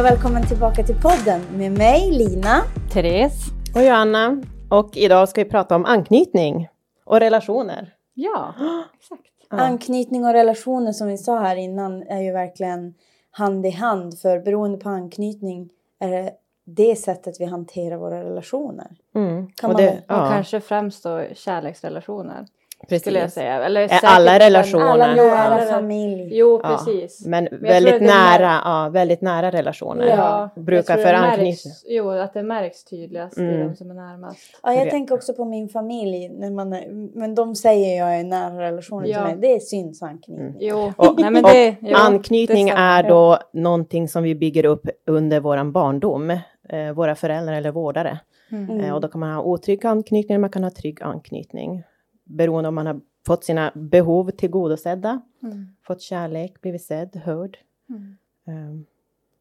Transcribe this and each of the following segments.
Och välkommen tillbaka till podden med mig Lina. Therese. Och Joanna. Och idag ska vi prata om anknytning och relationer. Ja, exakt. Ja. Anknytning och relationer som vi sa här innan är ju verkligen hand i hand för beroende på anknytning är det det sättet vi hanterar våra relationer. Mm. Kan och man- det, Och ja, kanske främst då kärleksrelationer. Precis. Skulle jag säga. Eller Är säkert alla relationer? Alla Jo, nära alla- familj. Jo, Ja, precis. Men, jag tror väldigt är nära, ja, väldigt nära relationer. Ja, Brukar för det anknytning. märks, Jo, att det märks tydligast i Mm. de som är närmast. Ja, jag Det- tänker också på min familj. När man är, men de säger jag är nära relationer Ja. till mig. Det är syns anknytning. Mm. Jo, Och, nej men det... Jo, anknytning det är då någonting som vi bygger upp under våran barndom. Eh, våra föräldrar eller vårdare. Mm. Mm. Eh, och då kan man ha otrygg anknytning, man kan ha trygg anknytning. Beroende om man har fått sina behov tillgodosedda, Mm. fått kärlek, blivit sedd, hörd. Mm. Um,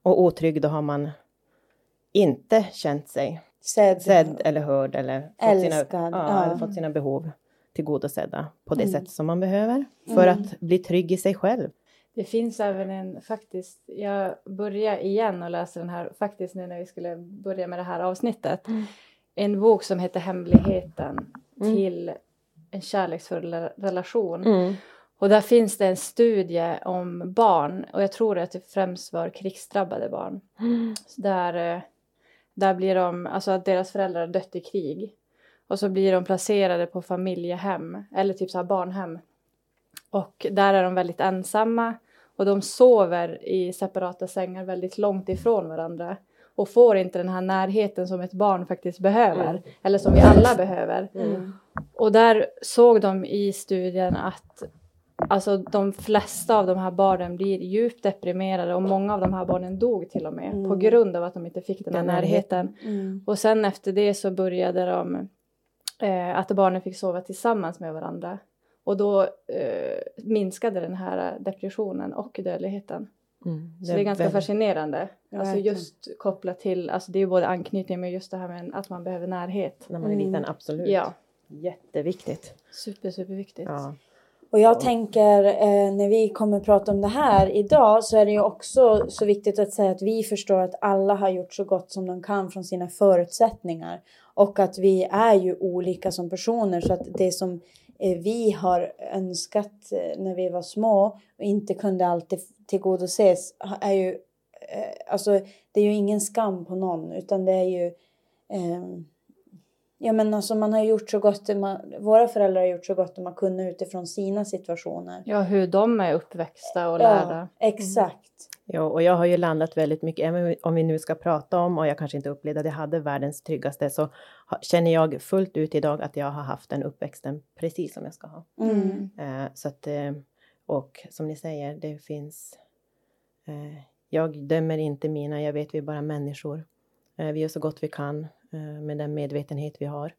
och otrygg, då har man inte känt sig Sedd. sedd eller hörd eller fått, sina, Älskad, ja, ja. eller fått sina behov tillgodosedda på det Mm. sätt som man behöver för Mm. att bli trygg i sig själv. Det finns även en, faktiskt, jag börjar igen och läsa den här, faktiskt nu när vi skulle börja med det här avsnittet. Mm. En bok som heter Hemligheten Mm. till en kärleksfull re- relation. Och där finns det en studie om barn och jag tror att det främst var krigsdrabbade barn. Så där, eh, där blir de, alltså att deras föräldrar dött i krig. Och så blir de placerade på familjehem eller typ så här barnhem. Och där är de väldigt ensamma och de sover i separata sängar väldigt långt ifrån varandra. Och får inte den här närheten som ett barn faktiskt behöver. Mm. Eller som vi alla behöver. Mm. Och där såg de i studien att alltså, de flesta av de här barnen blir djupt deprimerade och många av de här barnen dog till och med på Mm. grund av att de inte fick den här Den närheten. Mm. Och sen efter det så började de eh, att barnen fick sova tillsammans med varandra. Och då eh, minskade den här depressionen och dödligheten. Mm. Så det är ganska väldigt- fascinerande. Ja, alltså just kopplat till, alltså det är både anknytning men just det här med att man behöver närhet. När man är Mm. liten, absolut. Ja, Jätteviktigt. super, superviktigt. Ja. Och jag tänker eh, när vi kommer prata om det här idag så är det ju också så viktigt att säga att vi förstår att alla har gjort så gott som de kan från sina förutsättningar. Och att vi är ju olika som personer så att det som eh, vi har önskat eh, när vi var små och inte kunde alltid tillgodoses är ju eh, alltså det är ju ingen skam på någon utan det är ju eh, Ja men alltså man har gjort så gott man, våra föräldrar har gjort så gott de har kunnat utifrån sina situationer. Ja, hur de är uppväxta och lärda. Ja, exakt. Ja, och jag har ju landat väldigt mycket, även om vi nu ska prata om, och jag kanske inte upplevde att jag hade världens tryggaste, så känner jag fullt ut idag att jag har haft den uppväxten precis som jag ska ha. Mm. Eh, så att, eh, och som ni säger, det finns... Eh, jag dömer inte mina, jag vet vi är bara människor. Eh, vi gör så gott vi kan eh, med den medvetenhet vi har.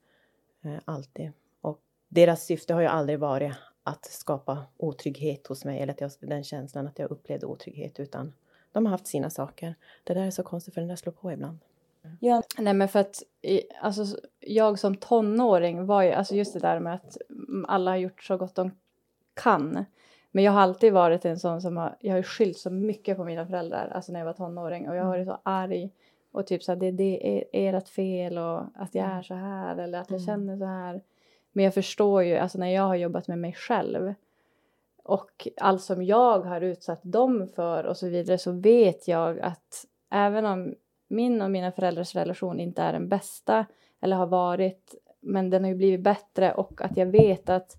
Eh, alltid. Och deras syfte har ju aldrig varit att skapa otrygghet hos mig eller att jag, den känslan att jag upplevde otrygghet utan de har haft sina saker. Det där är så konstigt för den där slår på ibland. Ja, Nej men för att alltså, jag som tonåring var ju, alltså just det där med att alla har gjort så gott de kan. Men jag har alltid varit en sån som har, jag har skyllt så mycket på mina föräldrar, alltså när jag var tonåring och jag har varit så arg och typ så här, det, det är ert fel och att jag är så här eller att jag Mm. känner så här. Men jag förstår ju, alltså när jag har jobbat med mig själv och allt som jag har utsatt dem för och så vidare så vet jag att även om min och mina föräldrars relation inte är den bästa eller har varit men den har ju blivit bättre och att jag vet att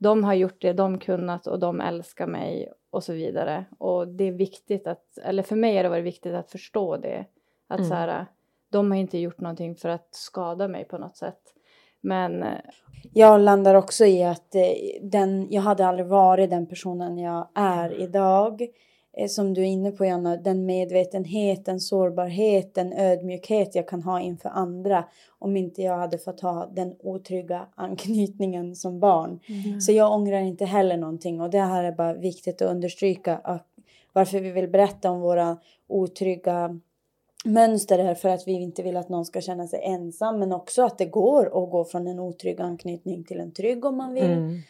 de har gjort det de kunnat och de älskar mig och så vidare och det är viktigt att eller för mig har det varit viktigt att förstå det att Mm. så här de har inte gjort någonting för att skada mig på något sätt men eh, Jag landar också i att eh, den, jag hade aldrig varit den personen jag är idag. Eh, Som du är inne på Janna, den medvetenheten, sårbarheten, ödmjukhet jag kan ha inför andra om inte jag hade fått ha den otrygga anknytningen som barn. Så jag ångrar inte heller någonting och det här är bara viktigt att understryka att varför vi vill berätta om våra otrygga mönster är för att vi inte vill att någon ska känna sig ensam men också att det går att gå från en otrygg anknytning till en trygg om man vill. Mm.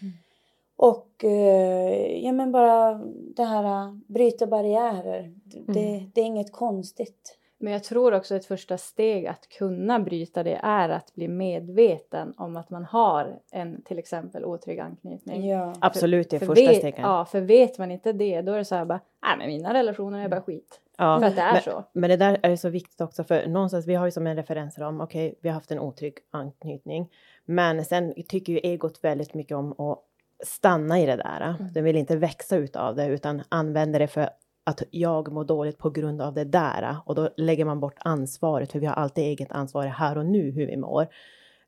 Och eh, ja men bara det här uh, bryta barriärer. Det, Mm. det är inget konstigt. Men jag tror också ett första steg att kunna bryta det är att bli medveten om att man har en till exempel otrygg anknytning. Ja. Absolut, det är För första steget. Ja, för vet man inte det då är det så här bara, nej men mina relationer är bara skit. Ja. För att det är men, så. Men det där är så viktigt också för någonstans, vi har ju som en referensram, okej, vi har haft en otrygg anknytning. Men sen tycker ju egot väldigt mycket om att stanna i det där. Mm. Den vill inte växa utav det utan använder det för att jag mår dåligt på grund av det där. Och då lägger man bort ansvaret, för vi har alltid eget ansvar här och nu hur vi mår.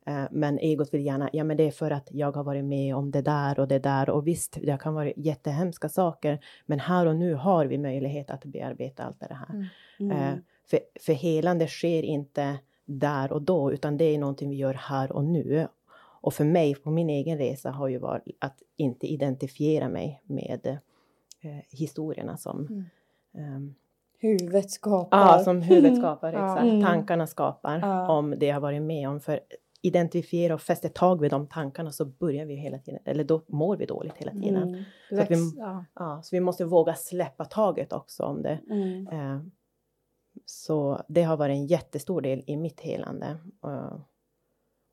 Eh, Men egot vill gärna, ja men det är för att jag har varit med om det där och det där och visst, det kan vara jättehemska saker. Men här och nu har vi möjlighet att bearbeta allt det här. Mm. Eh, för, för helande sker inte där och då, utan det är någonting vi gör här och nu. Och för mig, på min egen resa, har ju varit att inte identifiera mig med eh, historierna som, Mm. ehm, Huvudet skapar. ja, som huvudet skapar, exakt. Mm. Tankarna skapar Ja. om det jag varit med om. För identifiera och fästa tag vid de tankarna så börjar vi hela tiden, eller då mår vi dåligt hela tiden. Mm. Så vi- ja. Ja, så vi måste våga släppa taget också om det. Mm. Eh, Så det har varit en jättestor del i mitt helande. Eh,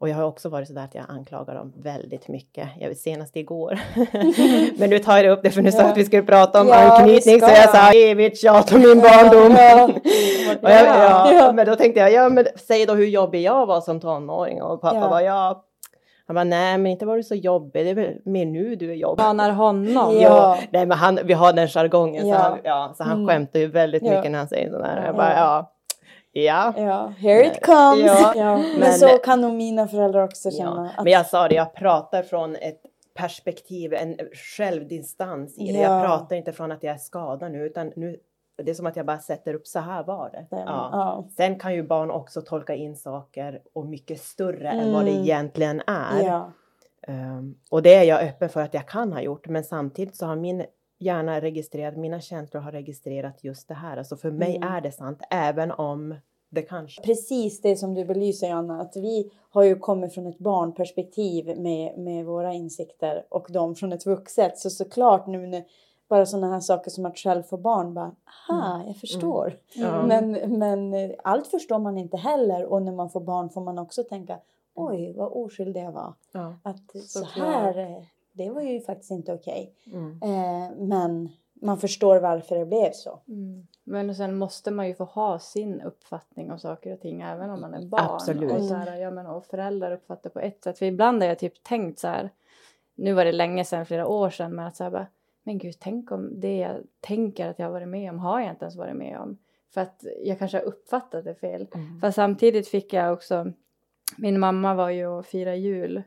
Och jag har också varit så där att jag anklagar dem väldigt mycket. Jag vet senast igår. Men nu tar jag upp det för nu sa Ja. att vi skulle prata om Ja, anknytning. Så jag sa evigt tjat om min barndom. Ja. Och jag, ja, Ja. Men då tänkte jag, ja men säg då hur jobbig jag var som tonåring. Och pappa Ja. var ja. Han bara, nej men inte var du så jobbig. Det är väl mer nu du är jobbig. Manar honom. Ja. Ja, nej men han, vi har den jargongen så Ja. han, ja, så han Mm. skämtar ju väldigt Ja. mycket när han säger sådär. Ja. Jag bara, ja. Ja. Ja, here it comes. Ja, Ja, men, men- så kan nog mina föräldrar också känna. Att, Men jag sa det, jag pratar från ett perspektiv, en självdistans i det. Ja. Jag pratar inte från att jag är skadad nu utan nu, det är som att jag bara sätter upp så här var det. ja. Ja. Ja. Sen kan ju barn också tolka in saker och mycket större än vad det Mm. egentligen är. Ja. Um, och det är jag öppen för att jag kan ha gjort. Men samtidigt så har min hjärna registrerat, mina känslor har registrerat just det här. Alltså för mig Mm. är det sant, även om det kanske... Precis det som du belyser Anna, att vi har ju kommit från ett barnperspektiv med, med våra insikter och de från ett vuxet. Så såklart nu när bara sådana här saker som att själv få barn, bara aha, jag förstår. Ja. Men, men allt förstår man inte heller och när man får barn får man också tänka oj vad oskyldig jag var. Ja. Att så Såklart. här, det var ju faktiskt inte okej. Mm. Eh, men man förstår varför det blev så. Mm. Men sen måste man ju få ha sin uppfattning om saker och ting även om man är barn. Absolut. Och, så här, ja, men, och föräldrar uppfattar på ett sätt. För ibland har jag typ tänkt så här. Nu var det länge sedan, flera år sedan. Men att så här bara. Men gud, tänk om det jag tänker att jag har varit med om har jag inte ens varit med om. För att jag kanske har uppfattat det fel. Mm. Fast samtidigt fick jag också. Min mamma var ju och firade jul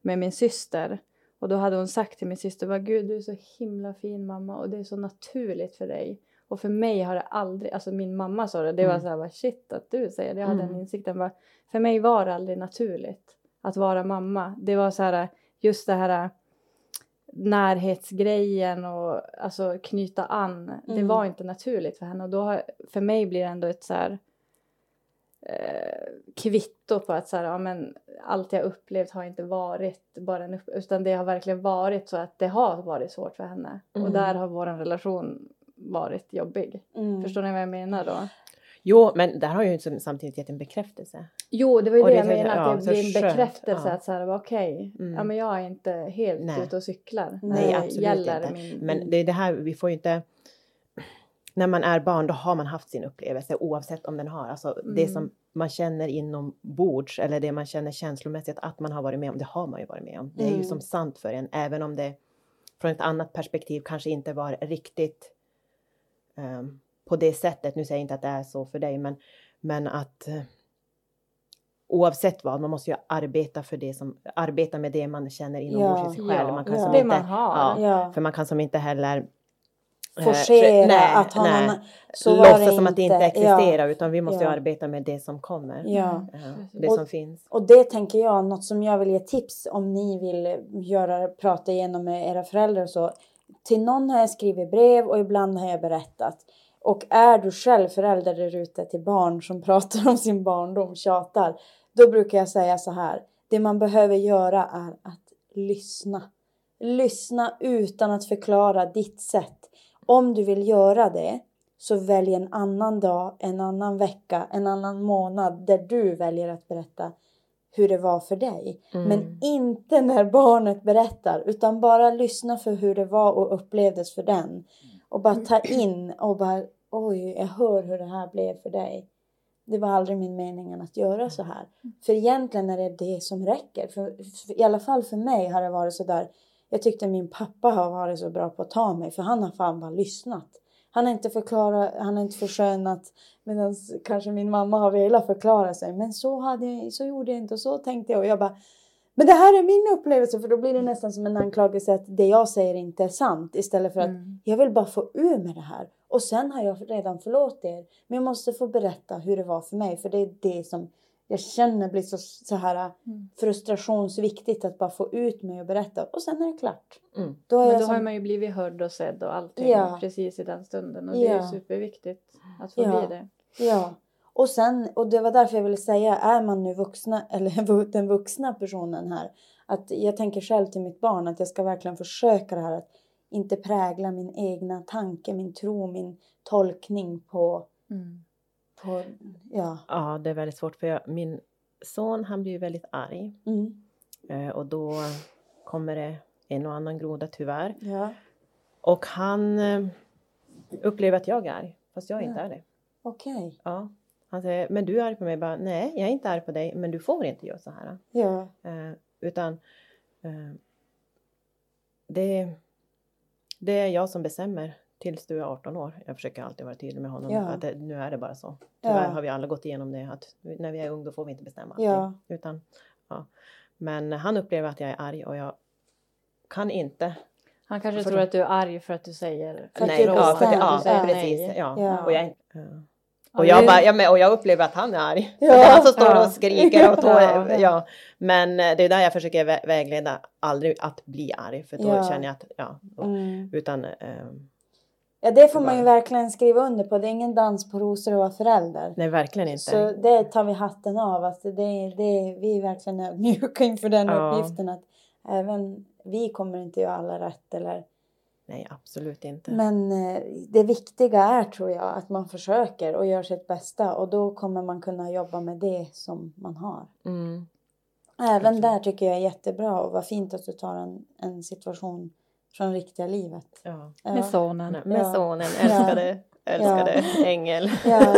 med min syster. Och då hade hon sagt till min syster, bara, gud du är så himla fin mamma och det är så naturligt för dig. Och för mig har det aldrig, alltså min mamma sa det, det var Mm. så här, bara, shit att du säger det. Jag hade Mm. den insikten, bara, för mig var det aldrig naturligt att vara mamma. Det var så här, just det här närhetsgrejen och alltså knyta an. Det Mm. var inte naturligt för henne och då har, för mig blir det ändå ett så här eh, kvitto på att så här, ja, men allt jag upplevt har inte varit bara en upp, utan det har verkligen varit så att det har varit svårt för henne. Mm. Och där har vår relation varit jobbig. Mm. Förstår ni vad jag menar då? Jo, men där har ju samtidigt gett en bekräftelse. Jo, det var ju Och det jag menar, att det blir en bekräftelse ja. att så här, okej, Mm. ja men jag är inte helt Nej. ute och cyklar. när Nej, det absolut gäller inte. Min, Men det är det här, vi får ju inte... När man är barn, då har man haft sin upplevelse oavsett om den har. Alltså det Mm. som man känner inombords eller det man känner känslomässigt att man har varit med om, det har man ju varit med om. Det är ju Mm. som sant för en, även om det från ett annat perspektiv kanske inte var riktigt ehm, på det sättet. Nu säger jag inte att det är så för dig, men, men att eh, oavsett vad, man måste ju arbeta för det som, arbeta med det man känner inombords Ja, i sig själv. ja, man kan ja. som det inte, man har. Ja, Ja. för man kan som inte heller Forcera nej, att ha nej. någon... Så låtsas som att det inte Ja. existerar utan vi måste ju Ja. arbeta med det som kommer. Ja. Eh, Det Och- som finns. Och det tänker jag, något som jag vill ge tips om ni vill göra, prata igenom med era föräldrar och så. Till någon har jag skrivit brev och ibland har jag berättat. Och är du själv förälder där ute till barn som pratar om sin barndom, tjatar. Då brukar jag säga så här. Det man behöver göra är att lyssna. lyssna utan att förklara ditt sätt. Om du vill göra det så välj en annan dag, en annan vecka, en annan månad där du väljer att berätta hur det var för dig. Mm. Men inte när barnet berättar utan bara lyssna för hur det var och upplevdes för den. Och bara ta in och bara oj, jag hör hur det här blev för dig. Det var aldrig min mening att göra så här. För egentligen är det det som räcker. För, för, I alla fall för mig har det varit så där. Jag tyckte min pappa har varit så bra på att ta mig för han har fan bara lyssnat. Han har inte förklarat, han har inte förskönat medan kanske min mamma har velat förklara sig. Men så, hade jag, så gjorde jag inte och så tänkte jag och jag bara men det här är min upplevelse för då blir det nästan som en anklagelse att det jag säger inte är sant istället för att Mm. jag vill bara få ur med det här. Och sen har jag redan förlåtit er. Men jag måste få berätta hur det var för mig för det är det som jag känner blir så, så här Mm. frustrationsviktigt att bara få ut mig och berätta. Och sen är det klart. Mm. Då är Men då som, har man ju blivit hörd och sedd och allting Ja. precis i den stunden. Och det är Ja. superviktigt att få Ja. bli det. Ja. Och sen, och det var därför jag ville säga, är man nu vuxna, eller den vuxna personen här, att jag tänker själv till mitt barn att jag ska verkligen försöka det här att inte prägla min egna tanke, min tro, min tolkning på, Mm. På ja. Ja, det är väldigt svårt för jag, min son han blir väldigt arg Mm. eh, och då kommer det en och annan groda tyvärr. Ja, Och han eh, upplever att jag är arg, fast jag inte Ja. är det. okej. Ja. Han säger, men du är arg på mig? Bara, Nej, jag är inte arg på dig, men du får inte göra så här. Ja, Eh, utan eh, det, det är jag som bestämmer tills du är 18 år. Jag försöker alltid vara tydlig med honom. Ja. Att det, nu är det bara så. Tyvärr Ja. har vi alla gått igenom det. Att när vi är ung då får vi inte bestämma. Ja. Utan, ja. Men han upplever att jag är arg och jag kan inte. Han kanske För tror att du är arg för att du säger För att nej, du ja, för att, ja, du säger precis. nej. Ja. Ja. Och, jag, och, bara, ja, men, och jag upplever att han är arg. Ja. Det är han som står Ja. och skriker. Och tå, Ja. ja. Men eh, det är där jag försöker vä- vägleda, aldrig att bli arg. För då Ja. känner jag att, ja. då- mm. Utan, ehm, ja, det får man ju verkligen skriva under på. Det är ingen dans på rosor att vara förälder. nej verkligen inte. Så det tar vi hatten av. Att det, det, vi är verkligen ödmjuka inför den Ja. uppgiften. Att även vi kommer inte göra alla rätt. Eller, Nej, absolut inte. men eh, det viktiga är tror jag att man försöker och gör sitt bästa. Och då kommer man kunna jobba med det som man har. Mm. Även där tycker jag är jättebra. Och vad fint att du tar en, en situation från riktiga livet. Ja. Ja. Med sonen. Nej, Med Ja. sonen, älskade, älskade ängel. Ja.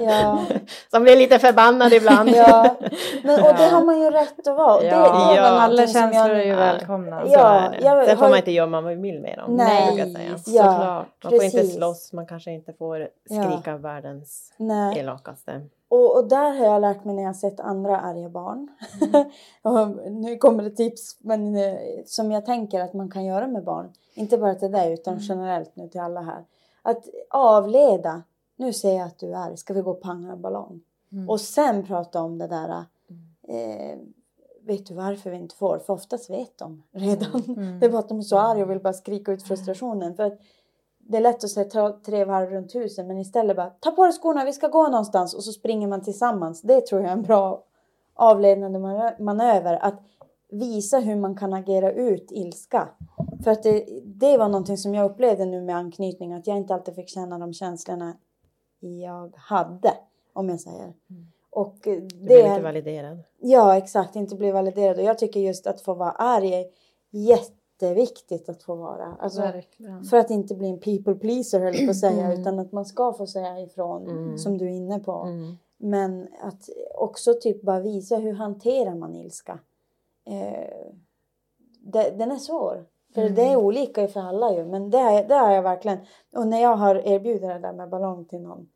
Ja. Som blir lite förbannad ibland. Ja, men, och det har man ju rätt att vara. Det, det Ja, Ja. alla känslor är ju välkomna. Så Ja, är det. Sen får man inte göra vad man vill med dem. Nej. jag säga. Ja, Såklart. Man får inte precis. slåss, man kanske inte får skrika världens Nej. elakaste. Och, och där har jag lärt mig när jag sett andra arga barn. Mm. nu kommer det tips men, eh, som jag tänker att man kan göra med barn. Inte bara till dig utan Mm. generellt nu till alla här. Att avleda. Nu ser jag att du är arg, ska vi gå och panga en ballong? Mm. Och sen prata om det där. Eh, vet du varför vi inte får? För oftast vet de redan. Mm. Det är bara att de är så arga och vill bara skrika ut frustrationen. För att det är lätt att säga tre varv runt huset men istället bara ta på dig skorna, vi ska gå någonstans och så springer man tillsammans. Det tror jag är en bra avledande manö- manöver. Att visa hur man kan agera ut ilska. För att det, det var någonting som jag upplevde nu med anknytning. Att jag inte alltid fick känna de känslorna jag hade. Om jag säger. Och eh, Du det blir är... inte validerad. Ja, exakt. Inte bli validerad. Och jag tycker just att få vara arg är jätteviktigt att få vara. Alltså, Verkligen. för att inte bli en people pleaser höll jag på att säga. Mm. Utan att man ska få säga ifrån Mm. som du är inne på. Mm. Men att också typ bara visa hur hanterar man ilska. Eh, det, den är svår. För Mm. det är olika för alla ju. Men det, är- det har jag verkligen. Och när jag har erbjudit det där med ballong till någon.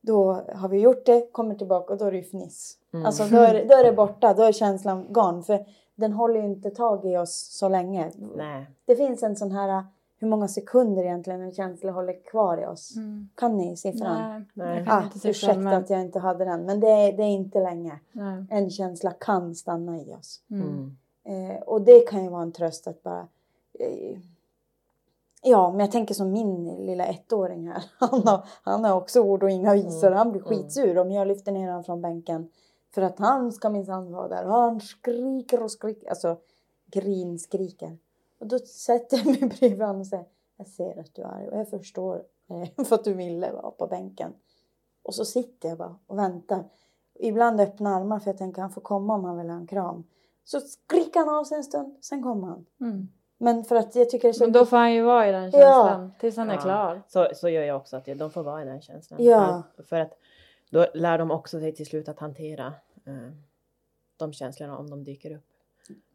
Då har vi gjort det, kommer tillbaka och då är det ju fniss. Mm. Alltså då är, då är det borta, då är känslan gone. För den håller ju inte tag i oss så länge. Nej. Det finns en sån här, hur många sekunder egentligen en känsla håller kvar i oss. Mm. Kan ni siffran? Nej, Nej. jag kan Ah, inte siffran, ursäkta men... att jag inte hade den, men det är, det är inte länge. Nej. En känsla kan stanna i oss. Mm. Mm. Eh, och det kan ju vara en tröst att bara... Eh, ja, men jag tänker som min lilla ettåring här. Han har, han har också ord och inga visor. Mm, Han blir mm. skitsur om jag lyfter ner honom från bänken. För att han ska minsann vara där. Och han skriker och skriker. Alltså grinskriker. Och då sätter jag mig bredvid honom och säger jag ser att du är arg och jag förstår eh, för att du ville vara på bänken. Och så sitter jag bara och väntar. Ibland öppnar armar för jag tänker han får komma om han vill ha en kram. Så skriker han av sig en stund, sen kommer han. Mm. Men för att jag tycker det är så... Men då får han ju vara i den känslan tills han är Ja. klar. Så, så gör jag också, att de får vara i den känslan. Ja. För att då lär de också sig till slut att hantera eh, de känslorna om de dyker upp.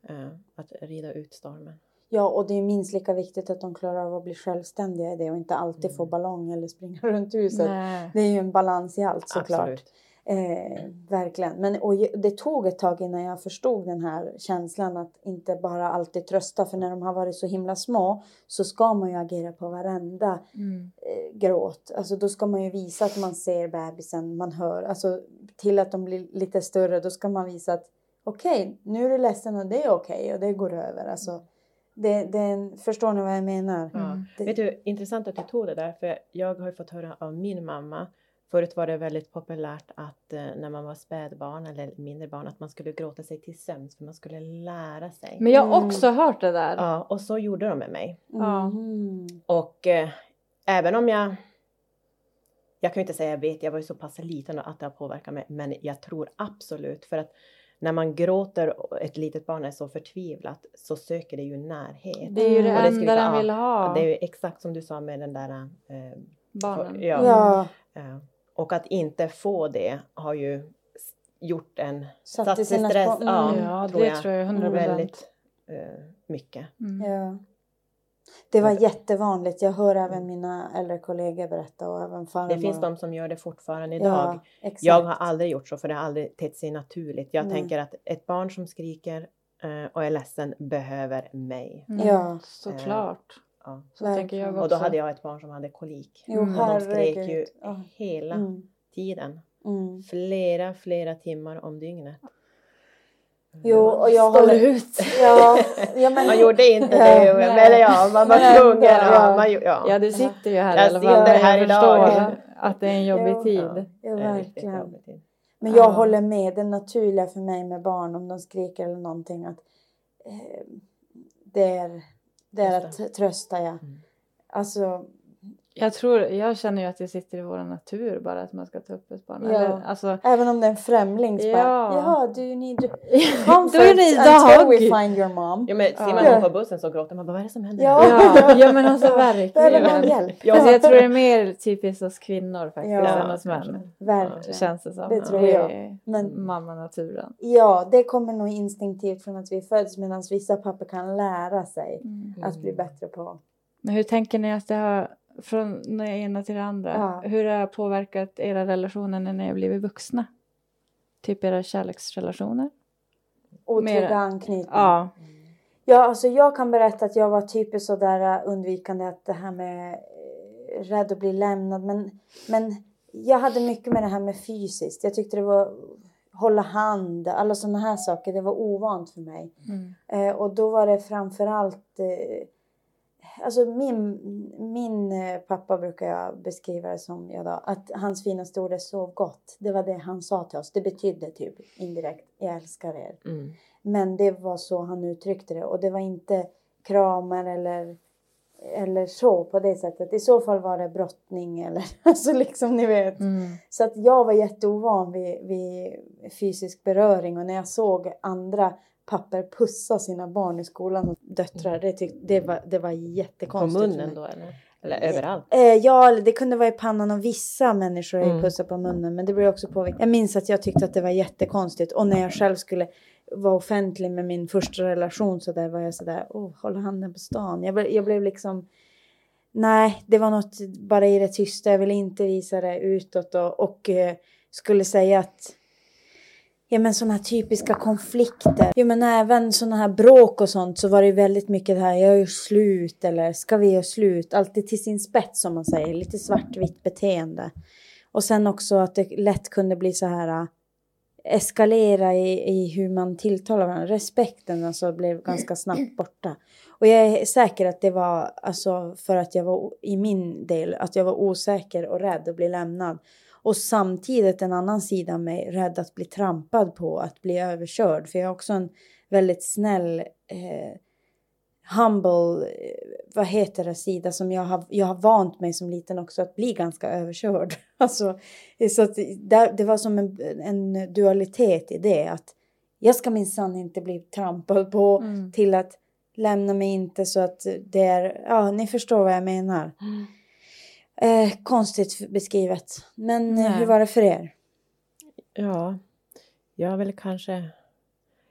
Eh, att rida ut stormen. Ja, och det är minst lika viktigt att de klarar av att bli självständiga i det och inte alltid få ballong eller springa runt huset. Nej. Det är ju en balans i allt såklart. Absolut. Eh, verkligen. Men och det tog ett tag innan jag förstod den här känslan att inte bara alltid trösta. För när de har varit så himla små så ska man ju agera på varenda Mm. eh, gråt. Alltså då ska man ju visa att man ser bebisen, man hör. Alltså till att de blir lite större då ska man visa att okej, nu är du ledsen och det är okej och det går över. Alltså, det, det förstår ni vad jag menar? Mm. Det- Vet du, intressant att du tog det där, för jag har ju fått höra av min mamma. Förut var det väldigt populärt att eh, när man var spädbarn eller mindre barn att man skulle gråta sig till sömns för man skulle lära sig. Men jag har Mm. också hört det där. Ja, och så gjorde de med mig. Ja. Mhm. Och eh, även om jag... Jag kan ju inte säga jag vet, jag var ju så pass liten att det har påverkat mig. Men jag tror absolut för att när man gråter och ett litet barn är så förtvivlat så söker det ju närhet. Det är ju det Mm. Och det enda den ja, vill ha. Det är ju exakt som du sa med den där... Eh, Barnen. Ja. Ja, eh, och att inte få det har ju gjort en... Satt satt i sina stress. Ja, Mm. Ja, tror det jag. tror jag 100 Väldigt eh, mycket. Mm. ja. Det var jättevanligt. Jag hör även mina äldre kollegor berätta och även farmor. Det finns de som gör det fortfarande idag. Ja. Jag har aldrig gjort så för det har aldrig tett sig naturligt. Jag Nej. tänker att ett barn som skriker eh, och är ledsen behöver mig. Mm. Ja. Såklart. Ja. Så tänker jag också. Och då hade jag ett barn som hade kolik. Jo, Mm. Och de skrek ju. Ja. hela Mm. tiden. Mm. Flera, flera timmar om dygnet. Jo, och jag Står håller... ut. Ja, ja, men... Man gjorde inte Ja, det, nej. eller ja, man var Men tvungen. Ja, ja. man, ju- ja. Ja, du sitter ju här Jag i alla fall. sitter Jag här idag. förstår att det är en jobbig Jo. tid. Ja, verkligen. Men jag Ja. håller med. Det naturliga för mig med barn om de skriker eller någonting att eh, det är, det är att trösta. Ja. Mm. Alltså, Jag tror, jag känner ju att det sitter i vår natur bara att man ska ta upp ett barn. Ja. Eller, alltså, även om det är en främling så Ja. bara, jaha, do you need comfort until we find your mom? Ja, men ser man Ja. någon på bussen så gråter man bara, vad är det som händer? Ja. Ja, ja men alltså Behöver någon verkligen. hjälp? Ja. Alltså, jag tror det är mer typiskt hos kvinnor faktiskt Ja, än hos män. Verkligen. Känns det som. Det tror jag. Men- Mamma-naturen. Ja, det kommer nog instinktivt från att vi föds medan vissa pappor kan lära sig att bli bättre på. Men hur tänker ni att det har, från det ena till det andra, Ja. hur det har påverkat era relationer när ni har blivit vuxna? Typ era kärleksrelationer? Otrygga Mer- anknytning. Ja. Ja, alltså jag kan berätta att jag var typiskt sådär undvikande att det här med eh, rädd att bli lämnad. Men, men jag hade mycket med det här med fysiskt. Jag tyckte det var hålla hand, alla sådana här saker. Det var ovant för mig. Mm. Eh, och då var det framförallt eh, Alltså min, min eh, pappa brukar jag beskriva det som jag då, att hans finaste ord är sov gott. Det var det han sa till oss. Det betydde typ indirekt, jag älskar er. Mm. Men det var så han uttryckte det och det var inte kramar eller, eller så på det sättet. I så fall var det brottning eller alltså liksom ni vet. Mm. Så att jag var jätteovan vid, vid fysisk beröring och när jag såg andra papper pussa sina barn i skolan och döttrar, det, tyck, det, var, det var På jättekonstigt. mig. munnen då eller? Eller överallt? Eh, ja, det kunde vara i pannan och vissa människor Mm. pussar på munnen. Men det beror också på. Jag minns att jag tyckte att det var jättekonstigt. Och när jag själv skulle vara offentlig med min första relation så där var jag sådär, oh, hålla handen på stan. Jag, blev- jag blev liksom, nej, det var något bara i det tysta. Jag ville inte visa det utåt och, och eh, skulle säga att Ja men sådana här typiska konflikter. Ja men även sådana här bråk och sånt så var det väldigt mycket det här, jag gör slut eller ska vi göra slut? Alltid till sin spets som man säger, lite svartvitt beteende. Och sen också att det lätt kunde bli så här äh, eskalera i, i hur man tilltalar varandra. Respekten alltså blev ganska snabbt borta. Och jag är säker att det var alltså för att jag var i min del, att jag var osäker och rädd att bli lämnad. Och samtidigt en annan sida av mig, rädd att bli trampad på, att bli överkörd. För jag är också en väldigt snäll, eh, humble, eh, vad heter det, sida som jag har, jag har vant mig som liten också att bli ganska överkörd. Alltså, så det, det var som en, en dualitet i det att jag ska minsann inte bli trampad på mm. till att lämna mig inte så att det är, ja ni förstår vad jag menar. Mm. Eh, konstigt beskrivet. Men eh, hur var det för er? Ja, jag väl kanske...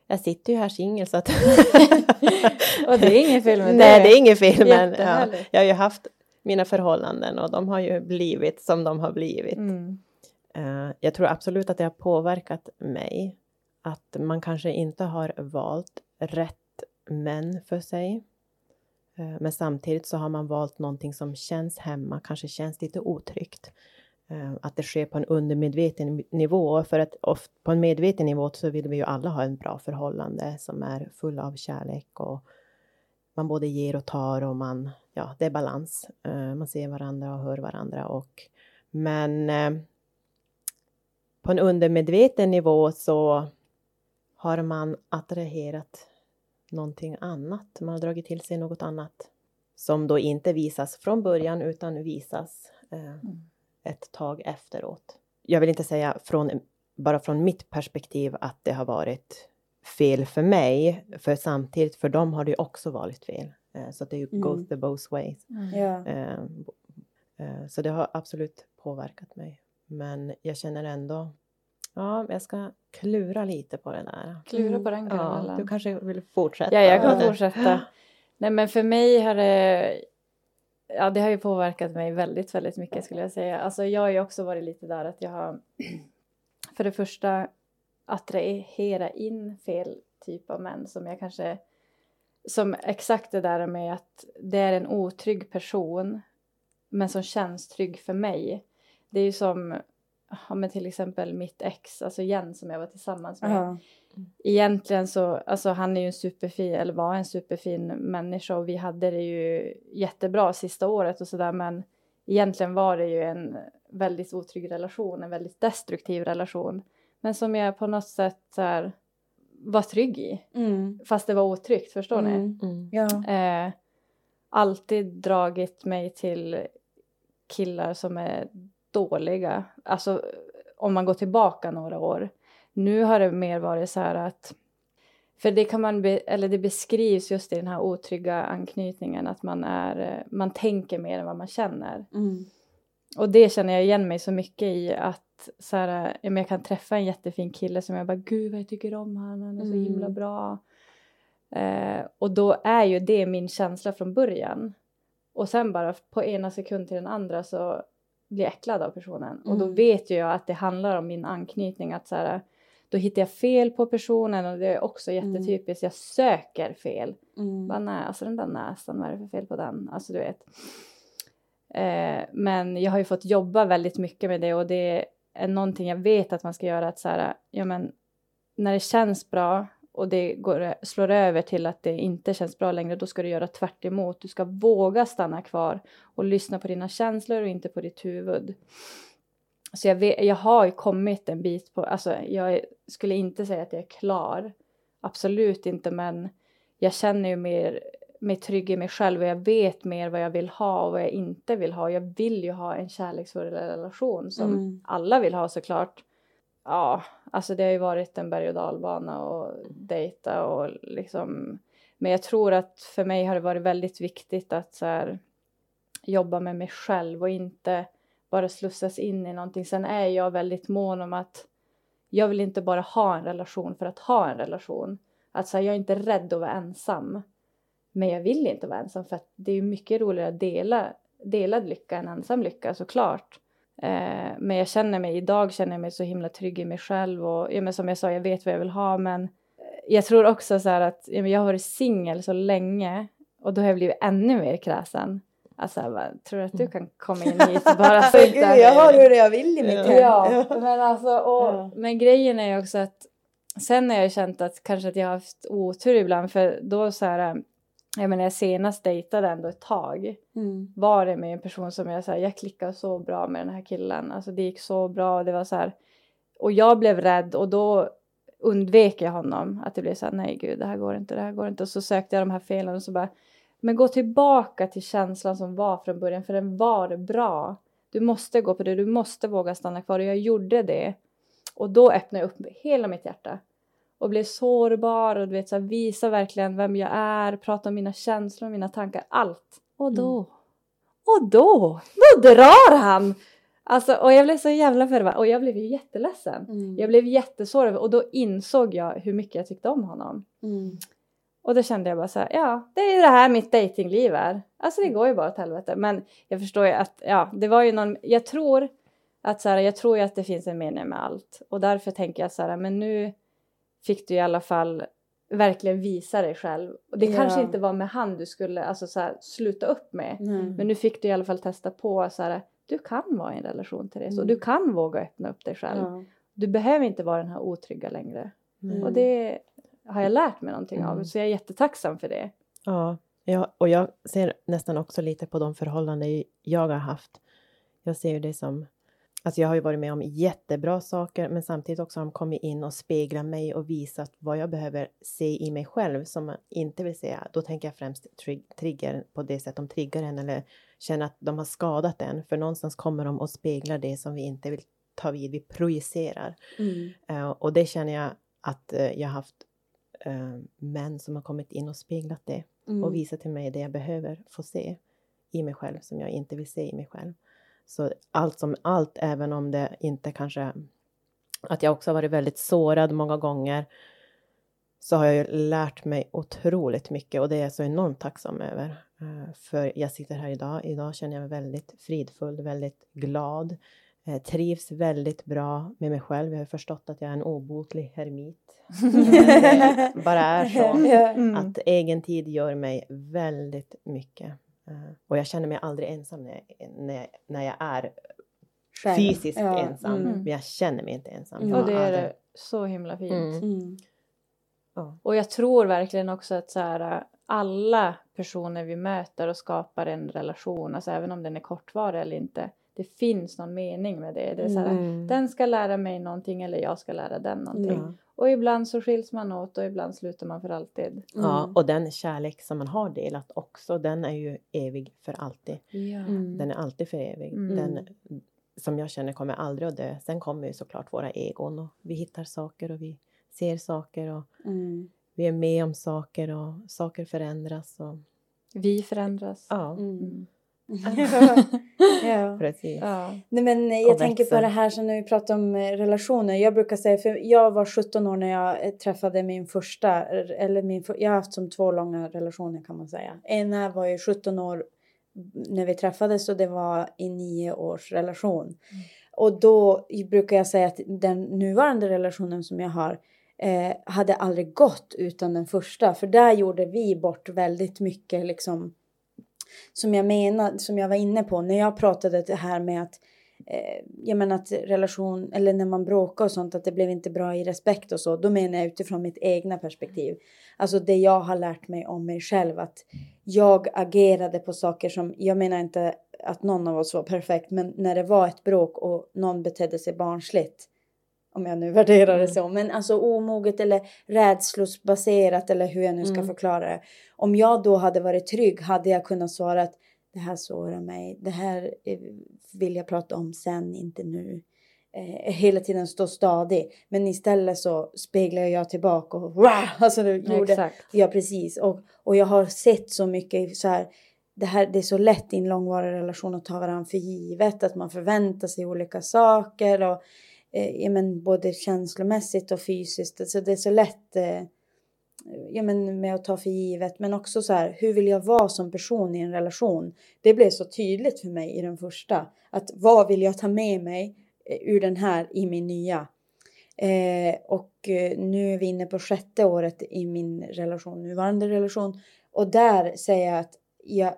Jag sitter ju här singel så att... och det är ingen film? Nej, det är ingen film. Men, ja, jag har ju haft mina förhållanden och de har ju blivit som de har blivit. Mm. Uh, jag tror absolut att det har påverkat mig. Att man kanske inte har valt rätt män för sig. Eh, men samtidigt så har man valt någonting som känns hemma, kanske känns lite otryggt. Eh, att det sker på en undermedveten nivå. För att oft, på en medveten nivå så vill vi ju alla ha en bra förhållande som är full av kärlek och man både ger och tar och man, ja, det är balans. Eh, man ser varandra och hör varandra och men på en undermedveten nivå så har man attraherat någonting annat. Man har dragit till sig något annat som då inte visas från början utan visas uh, mm. ett tag efteråt. Jag vill inte säga från, bara från mitt perspektiv att det har varit fel för mig, för samtidigt för dem har det också varit fel. Eh, så det är ju mm. goes the both ways. Mm. Eh, eh, så det har absolut påverkat mig. Men jag känner ändå, ja, jag ska klura lite på det där. Klura på den grejen? Ja, du kanske vill fortsätta? Ja, jag kan fortsätta. Nej, men för mig har det Ja, det har ju påverkat mig väldigt, väldigt mycket skulle jag säga. Alltså jag har ju också varit lite där att jag har för det första attrahera in fel typ av män som jag kanske som exakt det där med att det är en otrygg person men som känns trygg för mig. Det är ju som ja, men till exempel mitt ex, alltså Jens som jag var tillsammans med. Uh-huh. Egentligen så, alltså han är ju en superfin, eller var en superfin människa och vi hade det ju jättebra sista året och sådär men egentligen var det ju en väldigt otrygg relation, en väldigt destruktiv relation. Men som jag på något sätt så här, var trygg i. Mm. Fast det var otryggt, förstår mm. ni? Mm. Ja. Eh, alltid dragit mig till killar som är dåliga. Alltså om man går tillbaka några år. Nu har det mer varit så här att för det kan man, be, eller det beskrivs just i den här otrygga anknytningen att man är, man tänker mer än vad man känner. Mm. Och det känner jag igen mig så mycket i att så här, jag kan träffa en jättefin kille som jag bara gud vad jag tycker om han, han är så himla mm. bra. Eh, och då är ju det min känsla från början. Och sen bara på ena sekund till den andra så blir jag äcklad av personen. Mm. Och då mm. vet ju jag att det handlar om min anknytning. Att så här, då hittar jag fel på personen och det är också mm. jättetypiskt. Jag söker fel. Mm. Bara, nej, alltså den där näsan, vad är det för fel på den? Alltså du vet. Eh, men jag har ju fått jobba väldigt mycket med det och det är någonting jag vet att man ska göra att så här, ja men när det känns bra och det går, slår över till att det inte känns bra längre, då ska du göra tvärt emot. Du ska våga stanna kvar och lyssna på dina känslor och inte på ditt huvud. Så jag, vet, jag har ju kommit en bit på, alltså jag skulle inte säga att jag är klar, absolut inte, men jag känner ju mer mig trygg i mig själv och jag vet mer vad jag vill ha och vad jag inte vill ha. Jag vill ju ha en kärleksfull relation som mm. alla vill ha såklart. Ja, alltså det har ju varit en berg och dalbana och dejta och liksom. Men jag tror att för mig har det varit väldigt viktigt att så här, jobba med mig själv och inte bara slussas in i någonting. Sen är jag väldigt mån om att jag vill inte bara ha en relation för att ha en relation. Att så här, jag är inte rädd att vara ensam. Men jag vill inte vara ensam för att det är mycket roligare att dela delad lycka än ensam lycka såklart. Eh, men jag känner mig, idag känner jag mig så himla trygg i mig själv och ja, men som jag sa, jag vet vad jag vill ha men eh, jag tror också så att ja, jag har varit singel så länge och då har jag blivit ännu mer kräsen. Alltså jag bara, tror du att du kan komma in hit och bara Gud, jag har hur jag vill i mitt hem. Ja, men alltså, och, ja. men grejen är ju också att sen har jag känt att kanske att jag har haft otur ibland för då så här jag menar jag senast dejtade ändå ett tag. Mm. Var det med en person som jag, så här, jag klickade så bra med den här killen. Alltså det gick så bra och det var så här. Och jag blev rädd och då undvek jag honom. Att det blev så här, nej gud, det här går inte, det här går inte. Och så sökte jag de här felen och så bara, men gå tillbaka till känslan som var från början, för den var bra. Du måste gå på det, du måste våga stanna kvar och jag gjorde det. Och då öppnade jag upp hela mitt hjärta och blev sårbar och du vet, så här, visa verkligen vem jag är, prata om mina känslor, mina tankar, allt. Och då, mm. och då, då drar han! Alltså, och jag blev så jävla förbannad och jag blev ju jätteledsen. Mm. Jag blev jättesårad och då insåg jag hur mycket jag tyckte om honom. Mm. Och då kände jag bara så här, ja det är ju det här mitt datingliv är. Alltså det går ju bara åt helvete. Men jag förstår ju att, ja det var ju någon, jag tror att så här, jag tror ju att det finns en mening med allt. Och därför tänker jag så här, men nu fick du i alla fall verkligen visa dig själv. Och det ja. kanske inte var med han du skulle alltså, så här, sluta upp med. Mm. Men nu fick du i alla fall testa på så här, du kan vara i en relation till det. Mm. du kan våga öppna upp dig själv. Ja. Du behöver inte vara den här otrygga längre. Mm. Och det har jag lärt mig någonting av. Mm. Så jag är jättetacksam för det. Ja, ja, och jag ser nästan också lite på de förhållanden jag har haft. Jag ser det som Alltså jag har ju varit med om jättebra saker men samtidigt också har de kommit in och speglat mig och visat vad jag behöver se i mig själv som man inte vill se. Då tänker jag främst trig trigger på det sätt de triggar en eller känner att de har skadat en. För någonstans kommer de och speglar det som vi inte vill ta vid, vi projicerar. Mm. Uh, och det känner jag att uh, jag har haft uh, män som har kommit in och speglat det mm. och visat till mig det jag behöver få se i mig själv som jag inte vill se i mig själv. Så allt som allt, även om det inte kanske... Att jag också har varit väldigt sårad många gånger så har jag ju lärt mig otroligt mycket och det är jag så enormt tacksam över. Eh, för jag sitter här idag. Idag känner jag mig väldigt fridfull, väldigt glad. Jag trivs väldigt bra med mig själv. Jag har förstått att jag är en obotlig hermit. bara är så. Mm. Att egen tid gör mig väldigt mycket. Eh, och jag känner mig aldrig ensam när jag, när jag, när jag är Själv. fysiskt ja. ensam. Mm. Men jag känner mig inte ensam. Mm. Och det är det så himla fint. Mm. mm. Och jag tror verkligen också att så här, alla personer vi möter och skapar en relation, alltså även om den är kortvarig eller inte, det finns någon mening med det. det är så här, mm. Den ska lära mig någonting eller jag ska lära den någonting. Ja. Och ibland så skiljs man åt och ibland slutar man för alltid. Mm. Ja, och den kärlek som man har delat också, den är ju evig för alltid. Ja. Mm. Den är alltid för evig. Mm. Den som jag känner kommer aldrig att dö. Sen kommer ju såklart våra egon och vi hittar saker och vi ser saker och mm. vi är med om saker och saker förändras. Och... Vi förändras. Ja. Mm. ja. Precis. Ja. Nej, men jag och tänker på det här som när vi pratar om eh, relationer. Jag brukar säga, för jag var 17 år när jag eh, träffade min första, eller min, jag har haft som två långa relationer kan man säga. Ena var ju 17 år när vi träffades och det var i nio års relation. Mm. Och då brukar jag säga att den nuvarande relationen som jag har eh, hade aldrig gått utan den första. För där gjorde vi bort väldigt mycket liksom som jag menar, som jag var inne på när jag pratade det här med att eh, jag menar att relation, eller när man bråkar och sånt, att det blev inte bra i respekt och så, då menar jag utifrån mitt egna perspektiv. Alltså det jag har lärt mig om mig själv, att jag agerade på saker som, jag menar inte att någon av oss var perfekt, men när det var ett bråk och någon betedde sig barnsligt, om jag nu värderar det mm. så, men alltså omoget eller rädslosbaserat eller hur jag nu ska mm. förklara det. Om jag då hade varit trygg hade jag kunnat svara att det här sårar mig, det här eh, vill jag prata om sen, inte nu. Eh, hela tiden stå stadig. Men istället så speglar jag tillbaka och wow, alltså det gjorde Exakt. jag precis. Och, och jag har sett så mycket så här, det, här, det är så lätt i en långvarig relation att ta varandra för givet, att man förväntar sig olika saker och Eh, ja, men både känslomässigt och fysiskt. Alltså det är så lätt eh, ja, men med att ta för givet. Men också så här, hur vill jag vara som person i en relation? Det blev så tydligt för mig i den första. Att vad vill jag ta med mig eh, ur den här i min nya? Eh, och eh, nu är vi inne på sjätte året i min relation, nuvarande relation. Och där säger jag att jag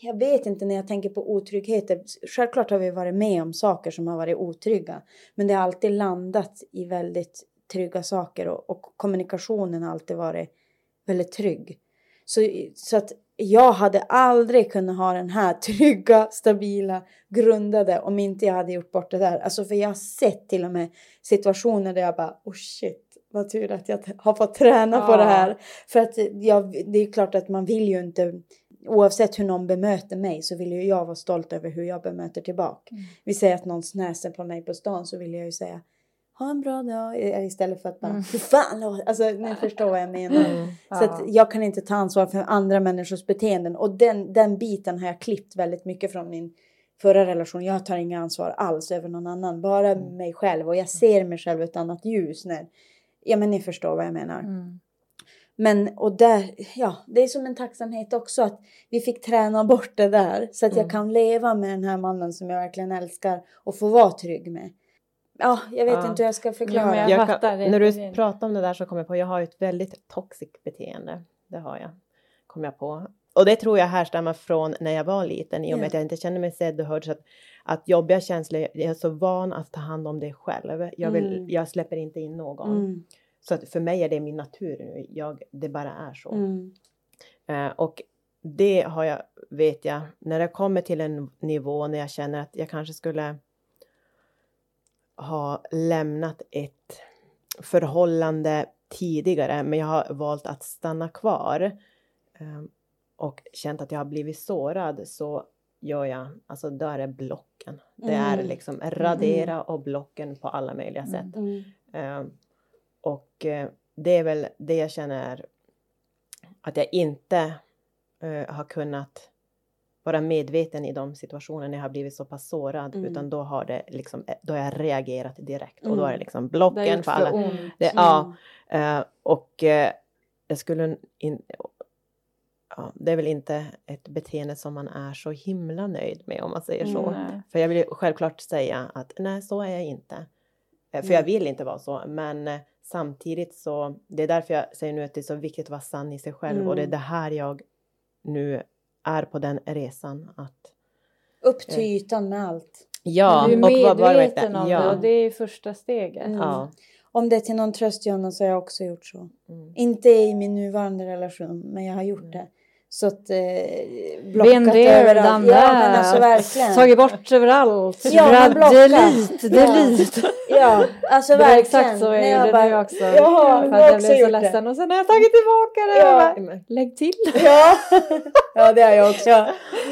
jag vet inte när jag tänker på otryggheter. Självklart har vi varit med om saker som har varit otrygga. Men det har alltid landat i väldigt trygga saker och, och kommunikationen har alltid varit väldigt trygg. Så, så att jag hade aldrig kunnat ha den här trygga, stabila, grundade om inte jag hade gjort bort det där. Alltså för jag har sett till och med situationer där jag bara oh shit, vad tur att jag har fått träna Ja. på det här. För att jag, det är klart att man vill ju inte, oavsett hur någon bemöter mig så vill ju jag vara stolt över hur jag bemöter tillbaka. Mm. Vi säger att någon snäser på mig på stan så vill jag ju säga ha en bra dag i- istället för att bara Mm. hur fan lå-" Alltså ni förstår vad jag menar. Mm. Så att jag kan inte ta ansvar för andra människors beteenden och den, den biten har jag klippt väldigt mycket från min förra relation. Jag tar inga ansvar alls över någon annan, bara Mm. mig själv och jag ser mig själv i ett annat ljus när, ja men ni förstår vad jag menar. Mm. Men och där, ja det är som en tacksamhet också att vi fick träna bort det där så att jag Mm. kan leva med den här mannen som jag verkligen älskar och få vara trygg med. Ja, jag vet Ja. inte hur jag ska Ja, förklara. men jag Jag är när du pratar om det där så kommer jag på, jag har ett väldigt toxic beteende. Det har jag, kom jag på. Och det tror jag härstammar från när jag var liten i och med Ja. att jag inte kände mig sedd och hörd. Så att, att jobbiga känslor, jag är så van att ta hand om det själv. Jag, vill, Mm. jag släpper inte in någon. Mm, Så att för mig är det min natur nu. Jag, det bara är så. mm, Eh, och det har jag, vet jag, när jag kommer till en nivå när jag känner att jag kanske skulle ha lämnat ett förhållande tidigare men jag har valt att stanna kvar eh, och känt att jag har blivit sårad så gör jag, alltså då är det blocken. Det är Mm. liksom radera och blocken på alla möjliga Mm. sätt. mm, Eh, och eh, det är väl det jag känner att jag inte eh, har kunnat vara medveten i de situationer när jag har blivit så pass sårad Mm. utan då har det liksom, eh, då har jag reagerat direkt och då är det Mm. liksom Det blocken gjort för alla. ont. Det, ja, eh, och jag skulle in, ja, det är väl inte ett beteende som man är så himla nöjd med om man säger så. Mm. För jag vill ju självklart säga att nej, så är jag inte. För Mm. jag vill inte vara så, men samtidigt så, det är därför jag säger nu att det är så viktigt att vara sann i sig själv och det är Mm. det här jag nu är på den resan att Upp till ytan med allt. ja, du är och var det medveten om ja, det och det är första steget. Mm. ja, Om det är till någon tröst Jonna så har jag också gjort så. mm. Inte i min nuvarande relation men jag har gjort Mm. det. Så att eh, blockat överallt. Ja men alltså verkligen. Tagit bort överallt. Ja, men blocka. delete, Ja. Ja alltså Det verkligen. exakt så jag När gjorde bara- nu också. Jaha, för jag också blev så det. ledsen och sen har jag tagit tillbaka det. Ja. Jag bara, Lägg till. Ja. ja det har jag också. Ja.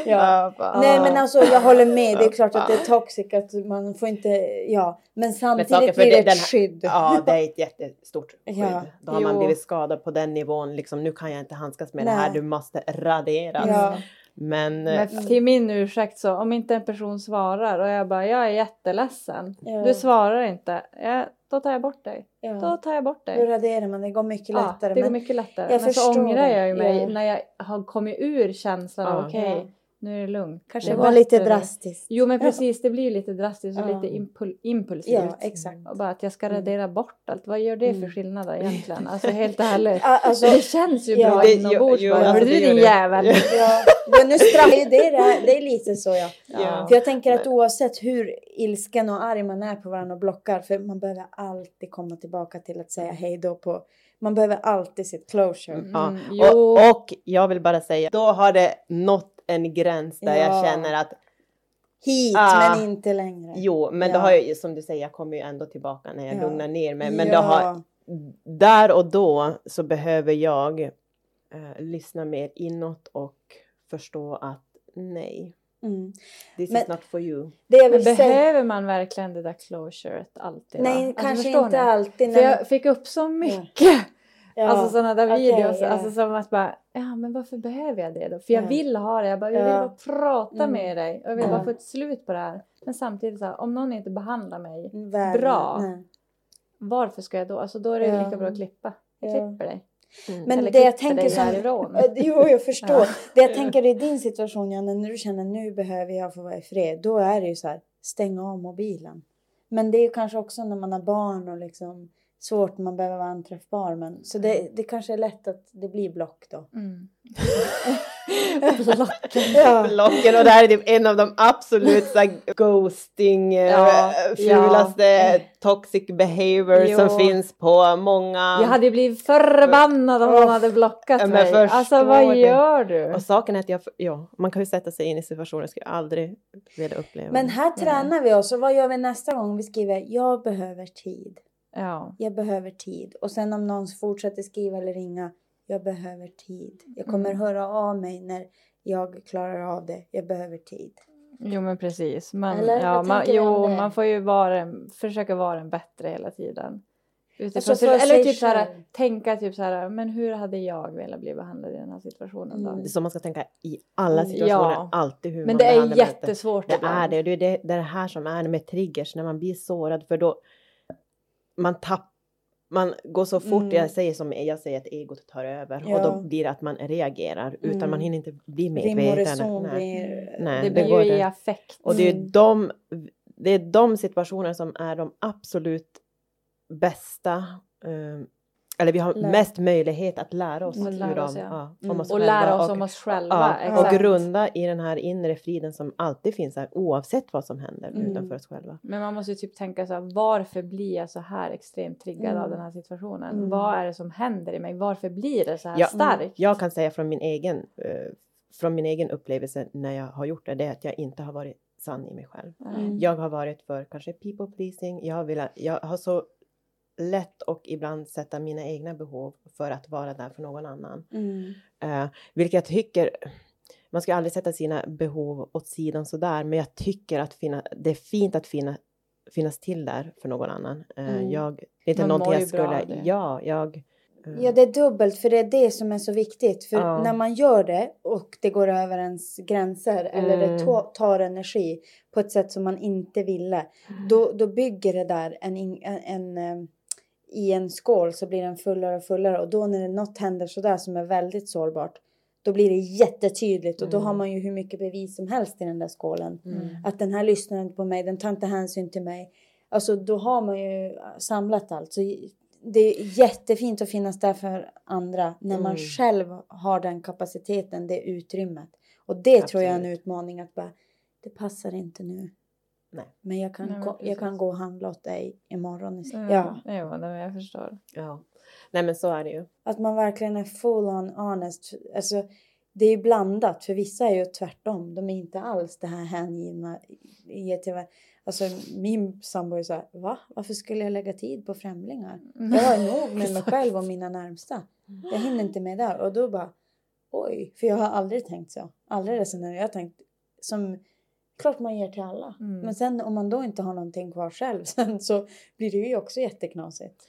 Ja, bara- Nej men alltså jag håller med. Det är klart att det är toxic att man får inte, ja. Men samtidigt för blir det det- ett skydd. Ja, det är ett jättestort skydd. Ja. Då har man Jo. blivit skadad på den nivån. Liksom, nu kan jag inte handskas med det Nej. här. Du måste raderas. Ja. Men, eh, Men till min ursäkt så, om inte en person svarar och jag bara, jag är jätteledsen. Ja. Du svarar inte. Ja, då tar jag bort dig. Då Ja. tar jag bort Då dig. raderar man, det går mycket Ja, lättare. det går men, mycket lättare. jag men så ångrar jag ju mig Ja. när jag har kommit ur känslan av Ja. okej, Ja. Nu är det lugnt. kanske det var lite drastiskt. Jo men precis, det blir lite drastiskt och Ja. lite impul- impulsivt. Ja, exakt. Och bara att jag ska Mm. radera bort allt. Vad gör det för Mm. skillnad då egentligen? Alltså helt ärligt. Ja, Alltså, det känns ju ja, bra det- inombords jo, bara. alltså, Hörru det du din det. jävel. ja, men nu straffar det, det, är, det är lite så ja. Ja. För jag tänker att oavsett hur ilsken och arg man är på varandra och blockar, för man behöver alltid komma tillbaka till att säga hej då på, man behöver alltid sitt closure. Mm. Ja. Mm, och, och jag vill bara säga, då har det nått en gräns där Ja. jag känner att Hit Ah. men inte längre. jo, men Ja. då har jag som du säger, jag kommer ju ändå tillbaka när jag Ja. lugnar ner mig. Men ja. då har, där och då så behöver jag eh, lyssna mer inåt och förstå att nej, mm. this Men- is not for you. Behöver man verkligen det där closuret alltid? nej va? Alltså, kanske förstår inte ni? alltid. För jag fick upp så mycket. Ja. Alltså sådana där okej, videos. ja. Alltså som att bara, ja men varför behöver jag det då? För jag Ja. vill ha det. Jag bara, jag vill bara prata Mm. med dig. Och jag vill bara få ett slut på det här. Men samtidigt så här, om någon inte behandlar mig, Värre. bra. Nej. varför ska jag då? Alltså då är det lika bra att klippa. Jag Ja. klipper dig. Mm. Men Eller det jag tänker som... härifrån. Jo, jag förstår. Ja. Det jag tänker i din situation, Janne, när du känner nu behöver jag få vara i fred. Då är det ju så här, stänga av mobilen. Men det är kanske också när man har barn och liksom svårt, man behöver vara anträffbar. Men, så det, det kanske är lätt att det blir block då. Mm. Ja. Blocken och det här är typ en av de absolut så ghosting, eh, Ja, fulaste ja. toxic behavior Jo. som finns på många. Jag hade blivit förbannad om någon hade blockat mig. Alltså vad det. gör du? Och saken är att jag, ja, man kan ju sätta sig in i situationen, jag skulle aldrig vilja uppleva Men här tränar vi oss och vad gör vi nästa gång? Vi skriver jag behöver tid. Ja. Jag behöver tid. Och sen om någon fortsätter skriva eller ringa. Jag behöver tid. Jag kommer Mm. höra av mig när jag klarar av det. Jag behöver tid. Jo men precis. Man, Eller? ja, man, jo, man får ju vara en, försöka vara en bättre hela tiden. Utifrån Alltså eller typ så här, tänka typ så här, men hur hade jag velat bli behandlad i den här situationen då? Mm. Det är så man ska tänka i alla Mm, situationer, ja. alltid hur Men man det är behandlar jättesvårt Det är det. Det är det, det är det här som är med triggers, när man blir sårad för då man tapp, man går så fort, Mm. jag säger som jag säger att egot tar över och Ja. då blir det att man reagerar utan Mm. man hinner inte bli och medveten. Nej. blir... Nej, det det blir ju i affekt. Och det är Mm. de, det är de situationer som är de absolut bästa eh, eller vi har Lär- mest möjlighet att lära oss, Att lära oss, ja. om Mm. oss och lära oss och, om oss själva. Ja, och grunda i den här inre friden som alltid finns här oavsett vad som händer Mm. utanför oss själva. Men man måste ju typ tänka så här, varför blir jag så här extremt triggad Mm. av den här situationen? Mm. Vad är det som händer i mig? Varför blir det så här Ja, starkt? Jag kan säga från min egen, eh, från min egen upplevelse när jag har gjort det, det är att jag inte har varit sann i mig själv. Mm. Jag har varit för kanske people pleasing. Jag velat, jag har så lätt och ibland sätta mina egna behov för att vara där för någon annan. Mm. Eh, vilket jag tycker, man ska aldrig sätta sina behov åt sidan sådär, men jag tycker att finna, det är fint att finna, finnas till där för någon annan. Eh, Mm. jag, det är inte Man någonting jag bra skulle, det. ja, jag... eh, Ja, det är dubbelt för det är det som är så viktigt. För Ja. när man gör det och det går över ens gränser eller det Mm. tar energi på ett sätt som man inte ville. Då, då bygger det där en, en, en, i en skål så blir den fullare och fullare och då när något händer sådär som är väldigt sårbart då blir det jättetydligt och då Mm. har man ju hur mycket bevis som helst i den där skålen. Mm. Att den här lyssnar inte på mig, den tar inte hänsyn till mig. Alltså då har man ju samlat allt. Så det är jättefint att finnas där för andra när man Mm. själv har den kapaciteten, det utrymmet. Och det tror jag är en Absolut. utmaning att bara, det passar inte nu. Nej. Men jag kan, Nej, men gå, jag kan gå och handla åt dig imorgon istället. Mm. Ja, Jo, men jag förstår. Ja. Nej men så är det ju. att man verkligen är full on honest. Alltså, det är ju blandat, för vissa är ju tvärtom. De är inte alls det här hängivna. Alltså min sambo är så här, va? Varför skulle jag lägga tid på främlingar? Mm. Jag har nog med mig själv och mina närmsta. Jag hinner inte med där. Och då bara, oj. För jag har aldrig tänkt så. Aldrig resonerat. Jag har tänkt som, klart man ger till alla. Mm. Men sen om man då inte har någonting kvar själv sen så blir det ju också jätteknasigt.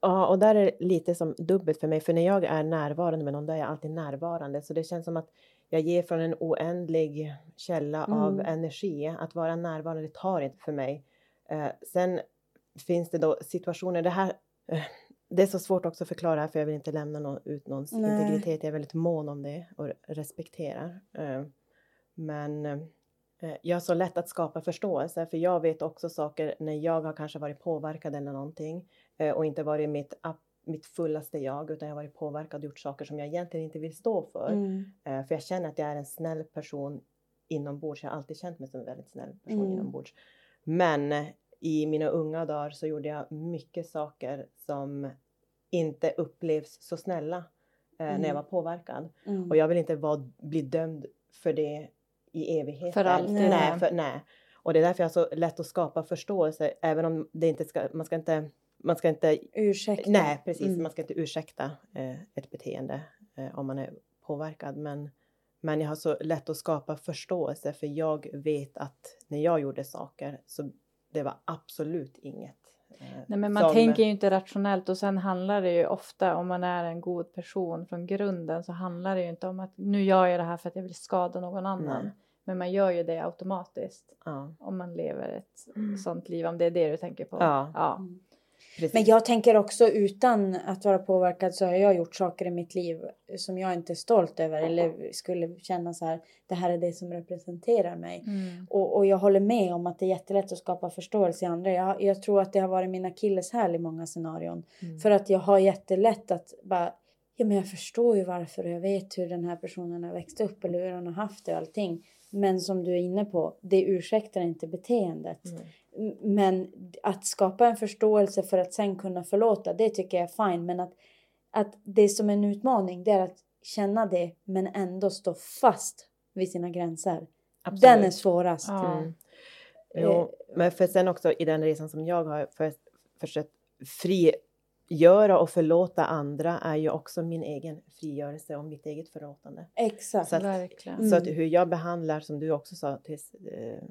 Ja, och där är det lite som dubbelt för mig, för när jag är närvarande med någon, då är jag alltid närvarande. Så det känns som att jag ger från en oändlig källa av Mm. energi. Att vara närvarande, det tar inte för mig. Eh, sen finns det då situationer, det här, eh, det är så svårt också att förklara här, för jag vill inte lämna någon, ut någons Nej. integritet. Jag är väldigt mån om det och respekterar. Eh, men eh, jag har så lätt att skapa förståelse, för jag vet också saker när jag har kanske varit påverkad eller någonting eh, och inte varit mitt, mitt fullaste jag, utan jag har varit påverkad och gjort saker som jag egentligen inte vill stå för. Mm. Eh, För jag känner att jag är en snäll person inombords. Jag har alltid känt mig som en väldigt snäll person Mm. inombords. Men eh, i mina unga dagar så gjorde jag mycket saker som inte upplevs så snälla eh, när jag Mm. var påverkad. Mm. Och jag vill inte vara, bli dömd för det i evighet. För alltid, nej. för, nej. Och det är därför jag har så lätt att skapa förståelse. Även om det inte ska, man ska inte, man ska inte Ursäkta. Nej, precis. Mm. Man ska inte ursäkta eh, ett beteende eh, om man är påverkad. Men, men jag har så lätt att skapa förståelse för jag vet att när jag gjorde saker så det var absolut inget. eh, Nej, men man som- tänker ju inte rationellt och sen handlar det ju ofta om man är en god person från grunden så handlar det ju inte om att nu gör jag det här för att jag vill skada någon annan. Nej. Men man gör ju det automatiskt Ja, om man lever ett sånt liv, om det är det du tänker på. Ja. ja. Mm. precis. Men jag tänker också utan att vara påverkad så har jag gjort saker i mitt liv som jag inte är stolt över eller skulle känna så här. Det här är det som representerar mig. Mm. Och, och jag håller med om att det är jättelätt att skapa förståelse i andra. Jag, jag tror att det har varit min akilleshäl i många scenarion. Mm. För att jag har jättelätt att bara, ja men jag förstår ju varför och jag vet hur den här personen har växt upp eller hur han har haft det och allting. Men som du är inne på, det ursäktar inte beteendet. Mm. Men att skapa en förståelse för att sen kunna förlåta, det tycker jag är fine. Men att, att det som är en utmaning, det är att känna det men ändå stå fast vid sina gränser. Absolut. Den är svårast. Ja. Mm. Jo, men för sen också i den resan som jag har för, försökt frigöra och förlåta andra är ju också min egen frigörelse och mitt eget förlåtande. Exakt. Så att, Verkligen. så att Mm. hur jag behandlar, som du också sa, tills, eh,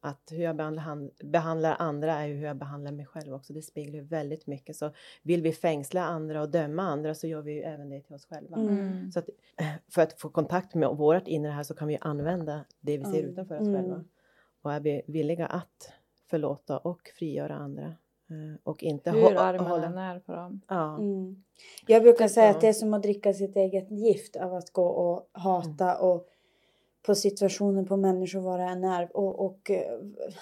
att hur jag behandlar, han- behandlar andra är ju hur jag behandlar mig själv också. Det speglar väldigt mycket. Så vill vi fängsla andra och döma andra så gör vi ju även det till oss själva. Mm. Så att, för att få kontakt med vårt inre här så kan vi använda det vi ser Mm. utanför oss Mm. själva. Och är vi villiga att förlåta och frigöra andra. Eh, Och inte Hur man hålla... är på dem. Ja. Mm. Jag brukar säga att det är som att dricka sitt eget gift av att gå och hata och på situationer på människor det än är. Och, och eh,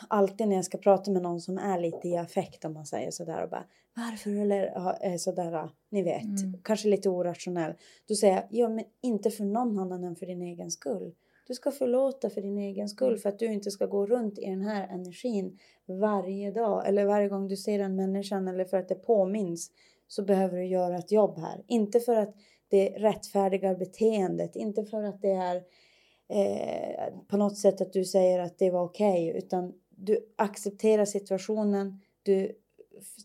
alltid när jag ska prata med någon som är lite i affekt om man säger sådär och bara varför eller är sådär, ni vet, Mm. kanske lite orationell. Då säger jag, ja men inte för någon annan än för din egen skull. Du ska förlåta för din egen skull för att du inte ska gå runt i den här energin varje dag eller varje gång du ser en människan eller för att det påminns så behöver du göra ett jobb här. Inte för att det rättfärdigar beteendet, inte för att det är eh, på något sätt att du säger att det var okej utan du accepterar situationen, du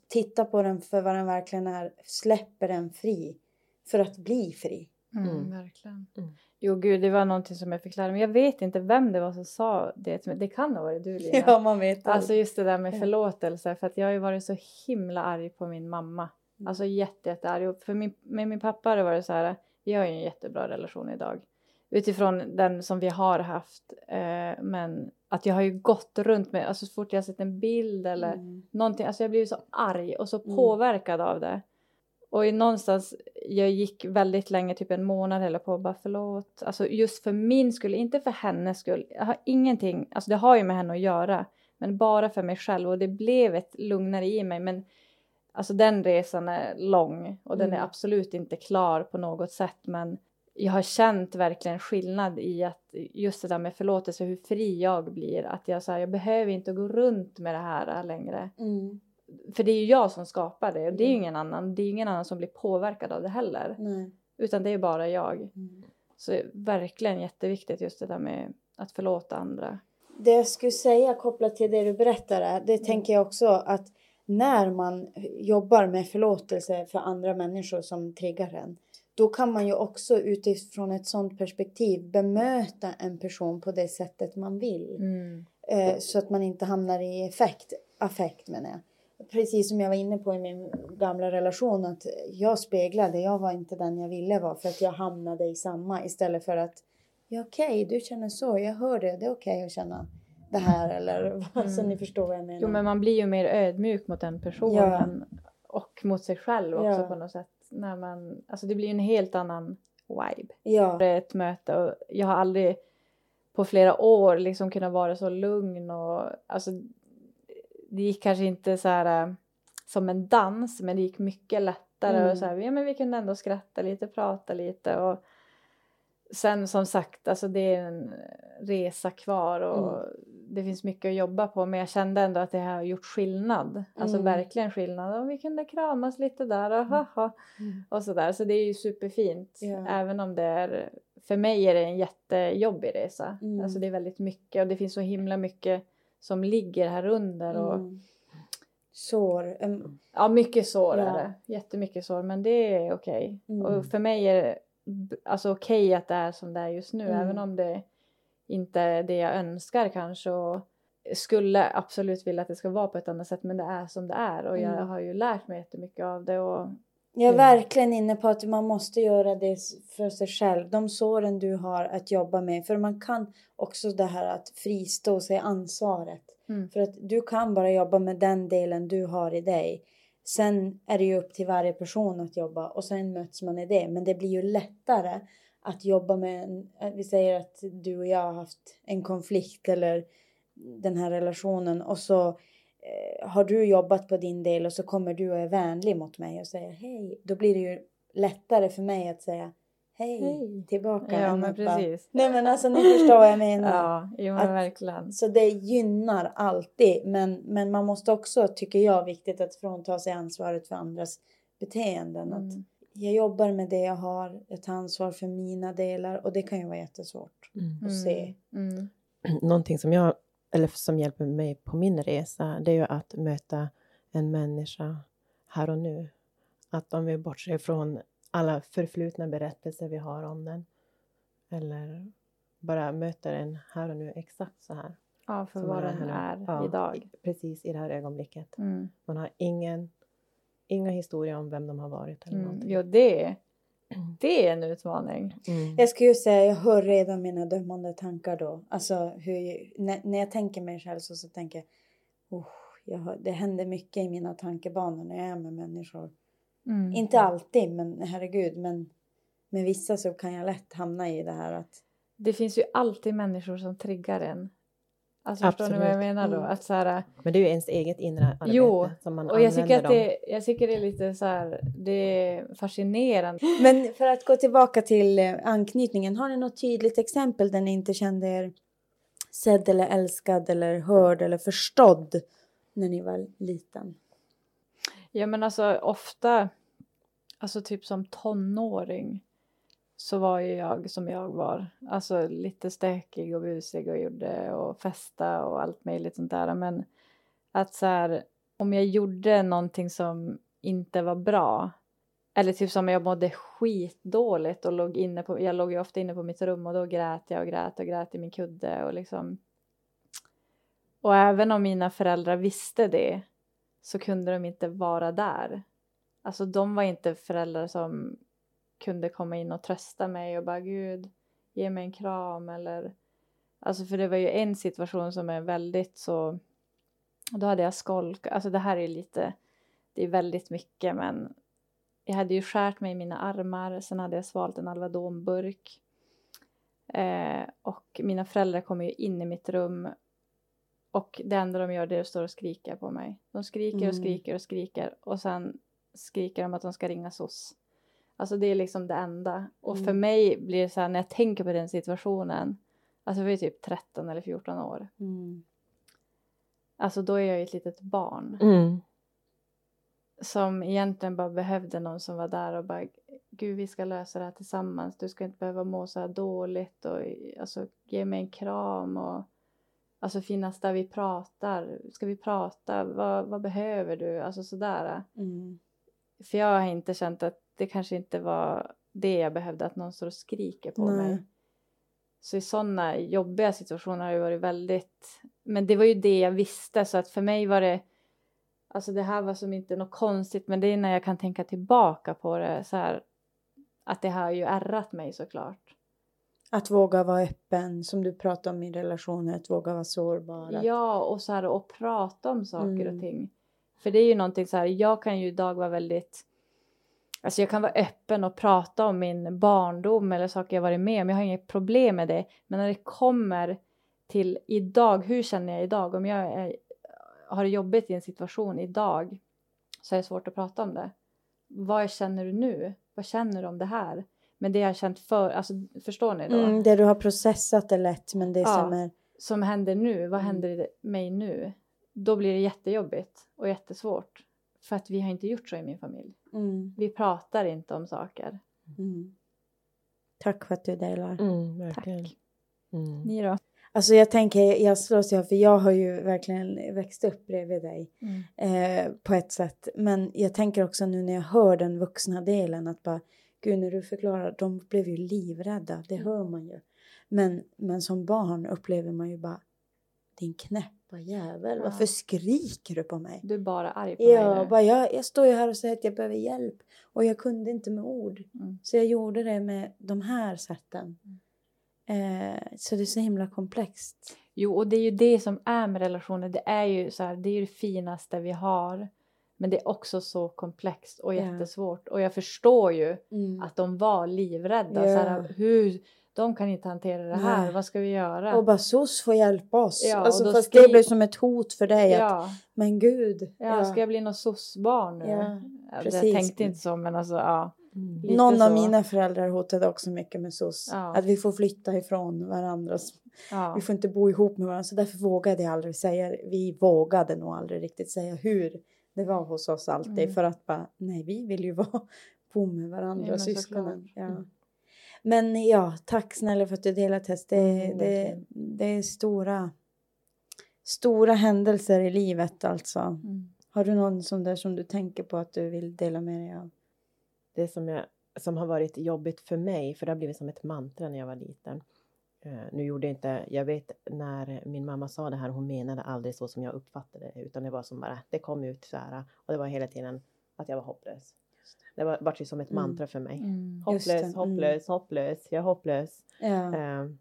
tittar på den för vad den verkligen är, släpper den fri för att bli fri. Mm, Mm. Verkligen. Mm. Jo gud, det var någonting som jag fick lära mig. Jag vet inte vem det var som sa det. till mig. Det kan ha varit du Lina. Ja, man vet Alltså aldrig. just det där med förlåtelse. För att jag har ju varit så himla arg på min mamma. Mm. Alltså jätte, jätte arg. Och för min, med min pappa har det varit så här. Vi har ju en jättebra relation idag. Utifrån den som vi har haft. Eh, men att jag har ju gått runt med. Alltså så fort jag har sett en bild eller Mm. någonting. Alltså jag blir så arg och så Mm. påverkad av det. Och i någonstans, jag gick väldigt länge, typ en månad eller på bara förlåt. Alltså just för min skull, inte för hennes skull. Jag har ingenting, alltså det har ju med henne att göra. Men bara för mig själv och det blev ett lugnare i mig. Men alltså den resan är lång och den är Mm. absolut inte klar på något sätt. Men jag har känt verkligen skillnad i att just det där med förlåtelse, hur fri jag blir. Att jag, så här, jag behöver inte gå runt med det här längre. Mm. För det är ju jag som skapar det och det är ju Mm. ingen annan. Det är ingen annan som blir påverkad av det heller. Nej. Utan det är bara jag. Mm. Så det är verkligen jätteviktigt just det där med att förlåta andra. Det jag skulle säga kopplat till det du berättade, det tänker jag också att när man jobbar med förlåtelse för andra människor som triggar en, då kan man ju också utifrån ett sådant perspektiv bemöta en person på det sättet man vill. Eh, så att man inte hamnar i effekt, affekt menar jag. Precis som jag var inne på i min gamla relation att jag speglade, jag var inte den jag ville vara för att jag hamnade i samma istället för att ja okej, du känner så, jag hör det, det är okej att känna det här eller så Mm. ni förstår vad jag menar. Jo men man blir ju mer ödmjuk mot den personen. Och mot sig själv också Ja. på något sätt. När man, alltså det blir en helt annan vibe. Ja, ett möte och jag har aldrig på flera år liksom kunnat vara så lugn och alltså det gick kanske inte så här äh, som en dans men det gick mycket lättare Mm. och så här, ja men vi kunde ändå skratta lite, prata lite och sen som sagt alltså det är en resa kvar och Mm. det finns mycket att jobba på men jag kände ändå att det har gjort skillnad, alltså Mm. verkligen skillnad och vi kunde kramas lite där och haha Mm. och sådär. Så det är ju superfint. Ja. Även om det är, för mig är det en jättejobbig resa. Mm. Alltså det är väldigt mycket och det finns så himla mycket som ligger här under. Och, mm. Sår. em, Ja, mycket sår Ja. är det. Jättemycket sår, men det är okej. Mm. Och för mig är det alltså okej att det är som det är just nu, Mm. även om det inte är det jag önskar kanske. Och skulle absolut vilja att det ska vara på ett annat sätt, men det är som det är. Och jag Mm. har ju lärt mig jättemycket av det. Och, Jag är Mm. verkligen inne på att man måste göra det för sig själv. De såren du har att jobba med. För man kan också det här att fristå sig ansvaret. Mm. För att du kan bara jobba med den delen du har i dig. Sen är det ju upp till varje person att jobba och sen möts man i det. Men det blir ju lättare att jobba med, en, eh, vi säger att du och jag har haft en konflikt eller den här relationen och så har du jobbat på din del och så kommer du och är vänlig mot mig och säger hej. Då blir det ju lättare för mig att säga hej, Hej. tillbaka. ja, men att bara- precis. Nej men alltså ni förstår vad jag menar. Ja, jo men Att- verkligen. Så det gynnar alltid. Men, men man måste också, tycker jag, viktigt att frånta sig ansvaret för andras beteenden. Att Mm. jag jobbar med det jag har, jag tar ansvar för mina delar och det kan ju vara jättesvårt Mm. att se. Mm. Någonting som jag, eller som hjälper mig på min resa, det är ju att möta en människa här och nu. Att om vi bortser från alla förflutna berättelser vi har om den eller bara möter den här och nu exakt så här. Ja, för vad den är Ja. idag. Precis i det här ögonblicket. Mm. Man har ingen, inga historier om vem de har varit eller Mm. någonting. Jo, det, det är en utmaning. Mm. Jag skulle ju säga, jag hör redan mina dömande tankar då. Alltså hur, när, när jag tänker mig själv så, så tänker jag, oh, jag har, det händer mycket i mina tankebanor när jag är med människor. Mm. Inte alltid, men herregud, men med vissa så kan jag lätt hamna i det här att Det finns ju alltid människor som triggar en. Alltså förstår ni vad jag Absolut. menar då? Mm. Att så här, Men det är ju ens eget inre arbete Jo, som man och jag tycker, att det, jag tycker det är lite så här, det är fascinerande. Men för att gå tillbaka till eh, anknytningen, har ni något tydligt exempel där ni inte kände er sedd eller älskad eller hörd eller förstådd när ni var liten? Ja men alltså ofta, alltså typ som tonåring så var ju jag som jag var. Alltså lite stökig och busig och gjorde och festa och allt möjligt sånt där. Men att så här, om jag gjorde någonting som inte var bra eller typ som jag mådde skitdåligt och låg inne på, jag låg ju ofta inne på mitt rum och då grät jag och grät och grät i min kudde och liksom och även om mina föräldrar visste det så kunde de inte vara där. Alltså de var inte föräldrar som kunde komma in och trösta mig och bara gud, ge mig en kram eller alltså för det var ju en situation som är väldigt så då hade jag skolk, alltså det här är lite, det är väldigt mycket men jag hade ju skärt mig i mina armar, sen hade jag svalt en Alvedonburk eh, och mina föräldrar kommer ju in i mitt rum och det enda de gör det är att stå och skrika på mig. De skriker och Mm. skriker och skriker och sen skriker de att de ska ringa SOS. Alltså det är liksom det enda. Och för Mm. mig blir det så här när jag tänker på den situationen. Alltså jag var ju typ 13 eller 14 år. Mm. Alltså då är jag ju ett litet barn. Mm. Som egentligen bara behövde någon som var där och bara Gud vi ska lösa det här tillsammans. Du ska inte behöva må så här dåligt och alltså ge mig en kram och Alltså finnas där vi pratar. Ska vi prata? Vad, vad behöver du? Alltså sådär. Mm. För jag har inte känt att det kanske inte var det jag behövde, att någon står och skriker på Nej. mig. Så i sådana jobbiga situationer har det varit väldigt... Men det var ju det jag visste, så att för mig var det... Alltså det här var som inte något konstigt, men det är när jag kan tänka tillbaka på det så här... Att det har ju ärrat mig såklart. Att våga vara öppen, som du pratar om i relationer, att våga vara sårbar. att- Ja, och så här och prata om saker Mm. och ting. För det är ju någonting så här, jag kan ju idag vara väldigt Alltså jag kan vara öppen och prata om min barndom eller saker jag varit med om. Jag har inget problem med det. Men när det kommer till idag, hur känner jag idag? Om jag är, har det jobbigt i en situation idag så är det svårt att prata om det. Vad känner du nu? Vad känner du om det här? Men det jag har känt för, alltså förstår ni då? Mm, det du har processat är lätt, men det Ja. som är... som händer nu, vad Mm. händer i mig nu? Då blir det jättejobbigt och jättesvårt. För att vi har inte gjort så i min familj. Mm, Vi pratar inte om saker. mm. Tack för att du delar. Mm. Tack. Mm. Ni då? Alltså jag tänker, jag slås ju av, för jag har ju verkligen växt upp bredvid dig eh, på ett sätt. Men jag tänker också nu när jag hör den vuxna delen att bara, gud när du förklarar, de blev ju livrädda, det hör man ju. Men, men som barn upplever man ju bara, din knäppa jävel, Ja. varför skriker du på mig? Du är bara arg på mig Ja, nu. bara jag, jag står ju här och säger att jag behöver hjälp och jag kunde inte med ord. Mm. Så jag gjorde det med de här sätten. Eh, så det är så himla komplext. Jo, och det är ju det som är med relationer. Det är ju så här, det är det finaste vi har. Men det är också så komplext och Ja. jättesvårt. Och jag förstår ju Mm. att de var livrädda. Ja. Så här, hur, de kan inte hantera det här, Nej. vad ska vi göra? Och bara SOS får hjälpa oss. Ja, alltså, fast skri- det blev som ett hot för dig. Att, ja, men gud. ja, ska jag bli något soc-barn nu? Ja, Ja, jag precis. tänkte inte så, men alltså ja. Mm. Någon av så. mina föräldrar hotade också mycket med SOS. Ja. Att vi får flytta ifrån varandra. ja. Vi får inte bo ihop med varandra. Så därför vågade jag aldrig säga Vi vågade nog aldrig riktigt säga hur det var hos oss alltid. Mm. För att bara, nej vi vill ju vara, bo med varandra, Ja, syskonen. såklart. Ja. Mm. Men ja, tack snälla för att du delar Tess. Det, Mm, det, det är stora, stora händelser i livet alltså. Mm. Har du någon sån där som du tänker på att du vill dela med dig av? Det som, jag, som har varit jobbigt för mig, för det har blivit som ett mantra när jag var liten. Uh, nu gjorde jag inte, jag vet när min mamma sa det här, hon menade aldrig så som jag uppfattade det, utan det var som bara, det kom ut så här och det var hela tiden att jag var hopplös. Det var vart ju som ett mm. mantra för mig. Mm. Hopplös, hopplös, mm. hopplös, jag är hopplös. Ja. Uh,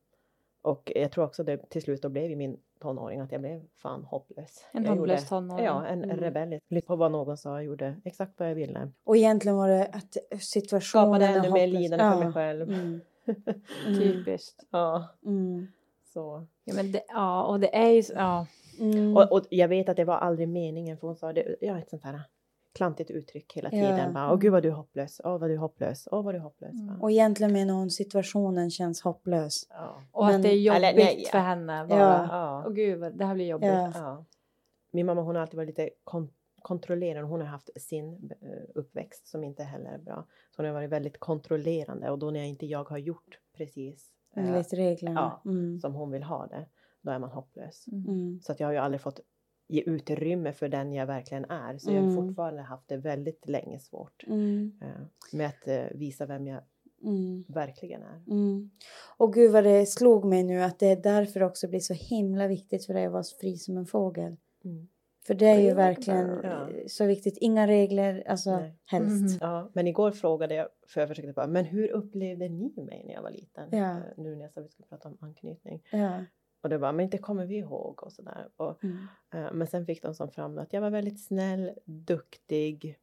och jag tror också det till slut då blev i min tonåring att jag blev fan hopplös. En jag hopplös tonåring? Ja, en mm. rebell. Lite på vad någon sa, jag gjorde exakt vad jag ville. Och egentligen var det att situationen Skapade ännu mer lidande ja. för mig själv. Mm. mm. Typiskt. Ja. Mm. Så. Ja, men det, ja, och det är ju ja. Mm. Och, och, jag vet att det var aldrig meningen för hon sa det, ja ett sånt här klantigt uttryck hela tiden. Ja. Bara, Åh gud vad du är hopplös, åh vad du är hopplös, åh vad du är hopplös. Mm. Och egentligen menar hon situationen känns hopplös. Ja. Och Men, att det är jobbigt eller, nej, för henne. Bara. Ja. Åh gud, det här blir jobbigt. Ja. Min mamma hon har alltid varit lite kon kontrollerande. Hon har haft sin uh, uppväxt som inte heller är bra. Så hon har varit väldigt kontrollerande och då när inte jag har gjort precis uh, Enligt reglerna. Ja, mm. som hon vill ha det, då är man hopplös. Mm. Så att jag har ju aldrig fått ge utrymme för den jag verkligen är. Så mm. jag har mm. fortfarande haft det väldigt länge svårt mm. uh, med att uh, visa vem jag mm. verkligen är. Mm. Och gud vad det slog mig nu att det är därför också blir så himla viktigt för dig att vara fri som en fågel. Mm. För det är ju verkligen ja. så viktigt. Inga regler, alltså Nej. helst. Ja, men igår frågade jag, för jag försökte bara, men hur upplevde ni mig när jag var liten? Ja. Eh, nu när jag sa vi skulle prata om anknytning. Ja. Och det var, men inte kommer vi ihåg och sådär. mm. uh, men sen fick de som fram att jag var väldigt snäll, duktig,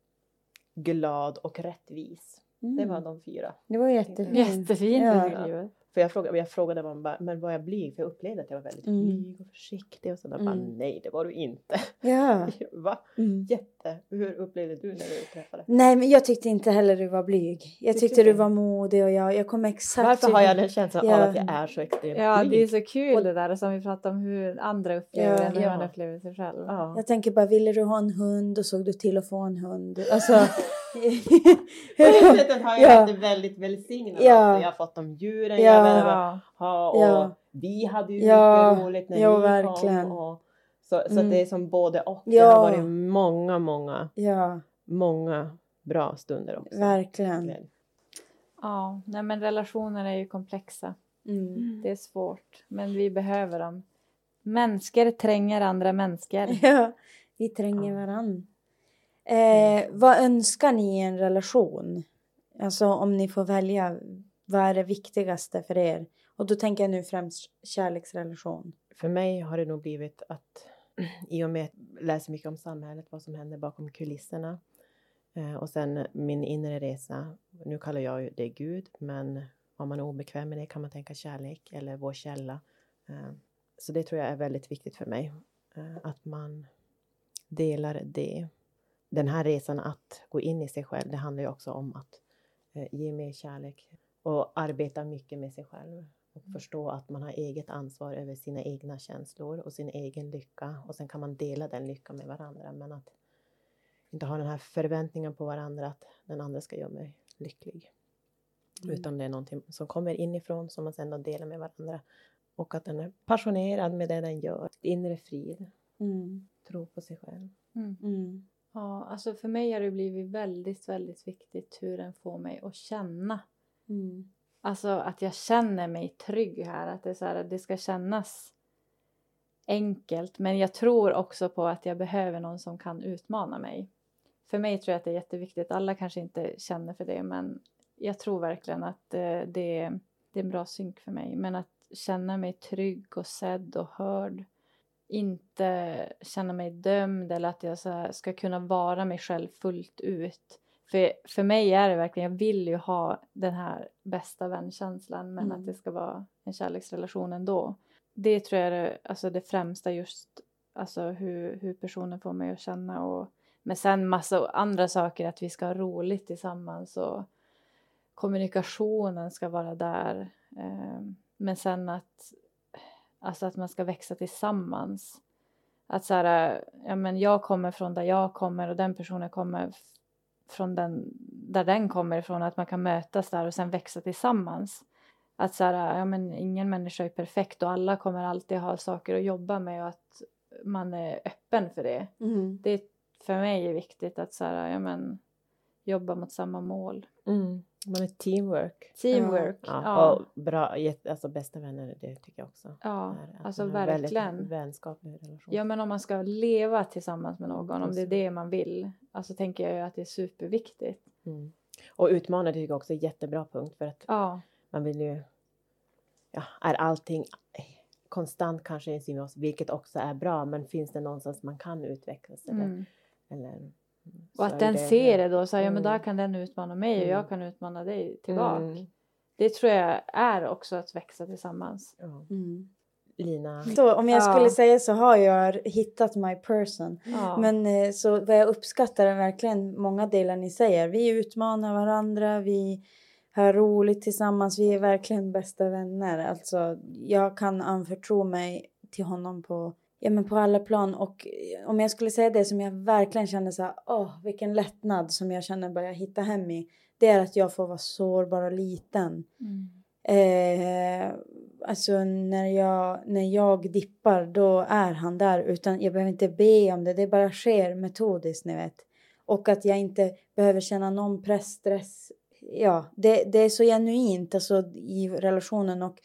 glad och rättvis. Mm. Det var de fyra. Det var jättefint. Jättefint. Ja. För jag frågade, jag frågade dem bara, men var jag blyg? För jag upplevde att jag var väldigt mm. blyg och försiktig och sådär. Mm. Bara, nej, det var du inte. Ja. Va? Mm. Jätte. Hur upplevde du när du träffade? Nej, men jag tyckte inte heller du var blyg. Jag tyckte, tyckte du var modig och jag, jag kommer exakt Varför har jag den känslan ja. av att jag är så extremt Ja, blyg? det är så kul det där som vi pratade om hur andra upplever ja. hur ja. man upplever sig själv. Ja. Jag tänker bara, ville du ha en hund och såg du till att få en hund? Alltså, På det sättet har jag ja. varit väldigt välsignad. Ja. Jag har fått de djuren ja. jag ville ha och ja. vi hade ju ja. mycket roligt när ja, vi verkligen. kom. Och, så så mm. det är som både och. Ja. Det har varit många, många, ja. många bra stunder också. Verkligen. Ja, nej men relationer är ju komplexa. Mm. Det är svårt, men vi behöver dem. Människor tränger andra människor. Ja, vi tränger ja. varandra. Eh, vad önskar ni i en relation? Alltså om ni får välja, vad är det viktigaste för er? Och då tänker jag nu främst kärleksrelation. För mig har det nog blivit att i och med att jag läser mycket om samhället, vad som händer bakom kulisserna eh, och sen min inre resa. Nu kallar jag det Gud, men om man är obekväm med det kan man tänka kärlek eller vår källa. Eh, så det tror jag är väldigt viktigt för mig, eh, att man delar det den här resan att gå in i sig själv, det handlar ju också om att eh, ge mer kärlek och arbeta mycket med sig själv och mm. förstå att man har eget ansvar över sina egna känslor och sin egen lycka och sen kan man dela den lyckan med varandra men att inte ha den här förväntningen på varandra att den andra ska göra mig lycklig. Mm. Utan det är någonting som kommer inifrån som man sedan delar med varandra och att den är passionerad med det den gör. Inre frid. Mm. Tro på sig själv. Mm. Ja, alltså för mig har det blivit väldigt, väldigt viktigt hur den får mig att känna. Mm. Alltså att jag känner mig trygg här, att det, är så här, det ska kännas enkelt. Men jag tror också på att jag behöver någon som kan utmana mig. För mig tror jag att det är jätteviktigt. Alla kanske inte känner för det, men jag tror verkligen att det, det, det är en bra synk för mig. Men att känna mig trygg och sedd och hörd inte känna mig dömd eller att jag så ska kunna vara mig själv fullt ut. För, för mig är det verkligen, jag vill ju ha den här bästa vänkänslan men mm. att det ska vara en kärleksrelation ändå. Det tror jag är alltså det främsta just alltså hur, hur personen får mig att känna och men sen massa andra saker att vi ska ha roligt tillsammans och kommunikationen ska vara där. Eh, men sen att Alltså att man ska växa tillsammans. Att så här, ja men jag kommer från där jag kommer och den personen kommer från den, där den kommer ifrån. Att man kan mötas där och sen växa tillsammans. Att så här, ja men ingen människa är perfekt och alla kommer alltid ha saker att jobba med och att man är öppen för det. Mm. Det för mig är viktigt att så här, ja, men, jobba mot samma mål. Mm. Man är teamwork. Teamwork. Ja, Ja, Och bra, alltså bästa vänner, det tycker jag också. ja. är alltså verkligen. Vänskaplig relation. Ja men om man ska leva tillsammans med någon, om det är det man vill, alltså tänker jag ju att det är superviktigt. Mm. Och utmana tycker jag också är en jättebra punkt för att Ja, man vill ju, ja, är allting konstant kanske i sin oss, vilket också är bra, men finns det någonstans man kan utvecklas? Eller, mm. eller, och att den det- ser det då, så här, ja men Mm. där kan den utmana mig och Mm. jag kan utmana dig tillbaka. Mm. Det tror jag är också att växa tillsammans. Ja. Mm. Lina, Så om jag Ja. skulle säga så har jag hittat my person. Ja. Men eh, så vad jag uppskattar är verkligen många delar ni säger. Vi utmanar varandra, vi har roligt tillsammans, vi är verkligen bästa vänner. Alltså jag kan anförtro mig till honom på, ja, men på alla plan och eh, om jag skulle säga det som jag verkligen känner så här, åh vilken lättnad som jag känner börjar hitta hem i. Det är att jag får vara sårbar och liten. Mm. Eh, alltså när jag, när jag dippar då är han där utan jag behöver inte be om det. Det bara sker metodiskt ni vet. Och att jag inte behöver känna någon press, stress. Ja, det, det är så genuint alltså i relationen och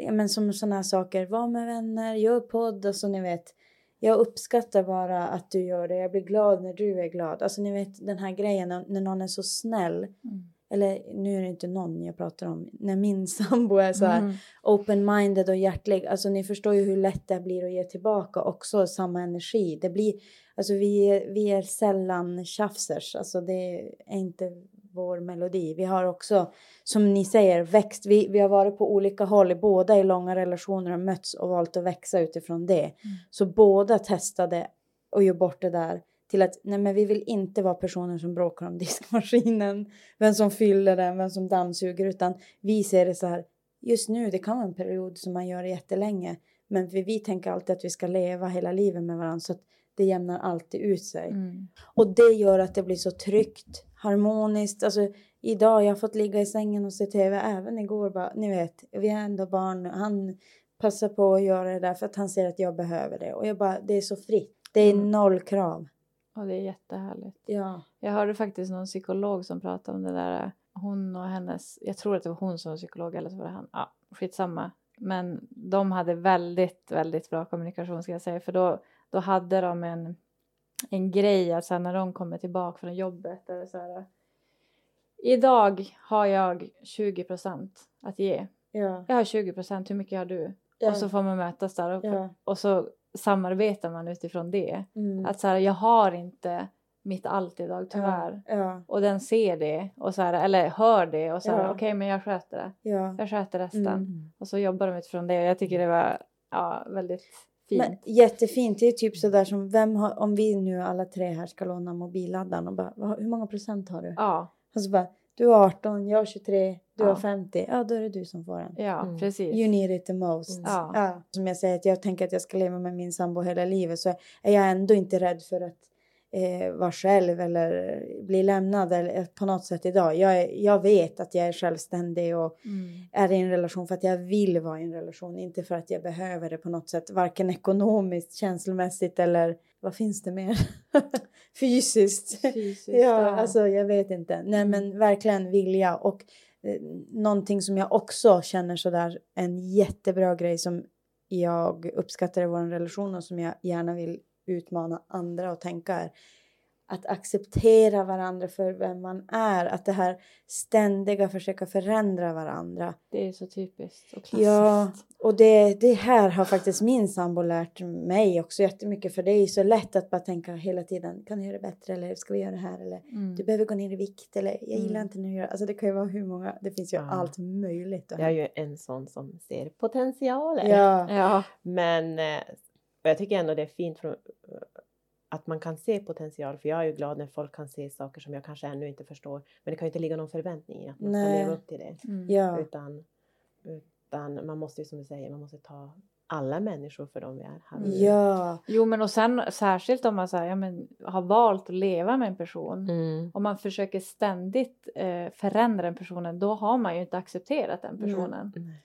ja, men som sådana saker. Var med vänner, gör podd, alltså ni vet. Jag uppskattar bara att du gör det. Jag blir glad när du är glad. Alltså ni vet den här grejen när någon är så snäll. Mm. Eller nu är det inte någon jag pratar om. När min sambo är så Mm. open-minded och hjärtlig. Alltså ni förstår ju hur lätt det blir att ge tillbaka också samma energi. Det blir, alltså vi vi är sällan tjafsers. Alltså det är inte vår melodi. Vi har också, som ni säger, växt. Vi, vi har varit på olika håll, båda i långa relationer och mötts och valt att växa utifrån det. Så båda testade och gjorde bort det där till att nej men vi vill inte vara personer som bråkar om diskmaskinen, vem som fyller den, vem som dammsuger, utan vi ser det så här, just nu, det kan vara en period som man gör jättelänge, men vi, vi tänker alltid att vi ska leva hela livet med varandra, så att det jämnar alltid ut sig. Mm. Och det gör att det blir så tryggt, harmoniskt. Alltså idag, jag har fått ligga i sängen och se tv, även igår bara, ni vet, vi är ändå barn, han passar på att göra det där för att han ser att jag behöver det. Och jag bara, det är så fritt. Det är Mm. noll krav. Och det är jättehärligt. Ja. Jag hörde faktiskt någon psykolog som pratade om det där. Hon och hennes, jag tror att det var hon som var psykolog eller så var det han. Ja, skitsamma. Men de hade väldigt, väldigt bra kommunikation ska jag säga. För då, då hade de en, en grej sen när de kommer tillbaka från jobbet. Eller så här, Idag har jag 20 procent att ge. Ja. Jag har 20 procent, hur mycket har du? ja. Och så får man mötas där och, Ja. och så samarbetar man utifrån det. Mm. Att så här, jag har inte mitt allt idag tyvärr. Ja. Och den ser det, och så här, eller hör det och så här, Ja. okej men jag sköter det. Ja. Jag sköter resten. Mm. Och så jobbar de utifrån det och jag tycker det var ja, väldigt fint. Men, jättefint. Det är typ sådär som vem har, om vi nu alla tre här ska låna mobilladdaren och bara, "Vad- hur många procent har du? ja, Och så bara, du har 18, jag har 23, du Ja. har 50. Ja, då är det du som får den. ja Mm. precis. You need it the most. Mm. Ja. Som jag säger, att jag tänker att jag ska leva med min sambo hela livet så är jag ändå inte rädd för att eh, vara själv eller bli lämnad eller på något sätt idag. Jag, jag vet att jag är självständig och Mm. är i en relation för att jag vill vara i en relation, inte för att jag behöver det på något sätt, varken ekonomiskt, känslomässigt eller vad finns det mer? Fysiskt. Fysiskt, Ja, alltså jag vet inte. Nej, men verkligen vilja och eh, någonting som jag också känner sådär en jättebra grej som jag uppskattar i vår relation och som jag gärna vill utmana andra att tänka är att acceptera varandra för vem man är. Att det här ständiga försöka förändra varandra. Det är så typiskt och klassiskt. Ja, och det, det här har faktiskt min sambo lärt mig också jättemycket. För det är ju så lätt att bara tänka hela tiden, kan du göra det bättre eller ska vi göra det här eller Mm. du behöver gå ner i vikt eller jag gillar Mm. inte när du gör Alltså det kan ju vara hur många, det finns ju Ja. allt möjligt. jag är ju en sån som ser potentialer. Ja, Ja, Men eh, jag tycker ändå det är fint från, att man kan se potential. För jag är ju glad när folk kan se saker som jag kanske ännu inte förstår. Men det kan ju inte ligga någon förväntning i att man ska Nej. leva upp till det. mm. ja, Utan, utan man måste ju som du säger, man måste ta alla människor för de vi är. Här. ja, Jo men och sen särskilt om man så här, ja, men, har valt att leva med en person. Mm. Om man försöker ständigt eh, förändra den personen då har man ju inte accepterat den Mm. personen. Nej.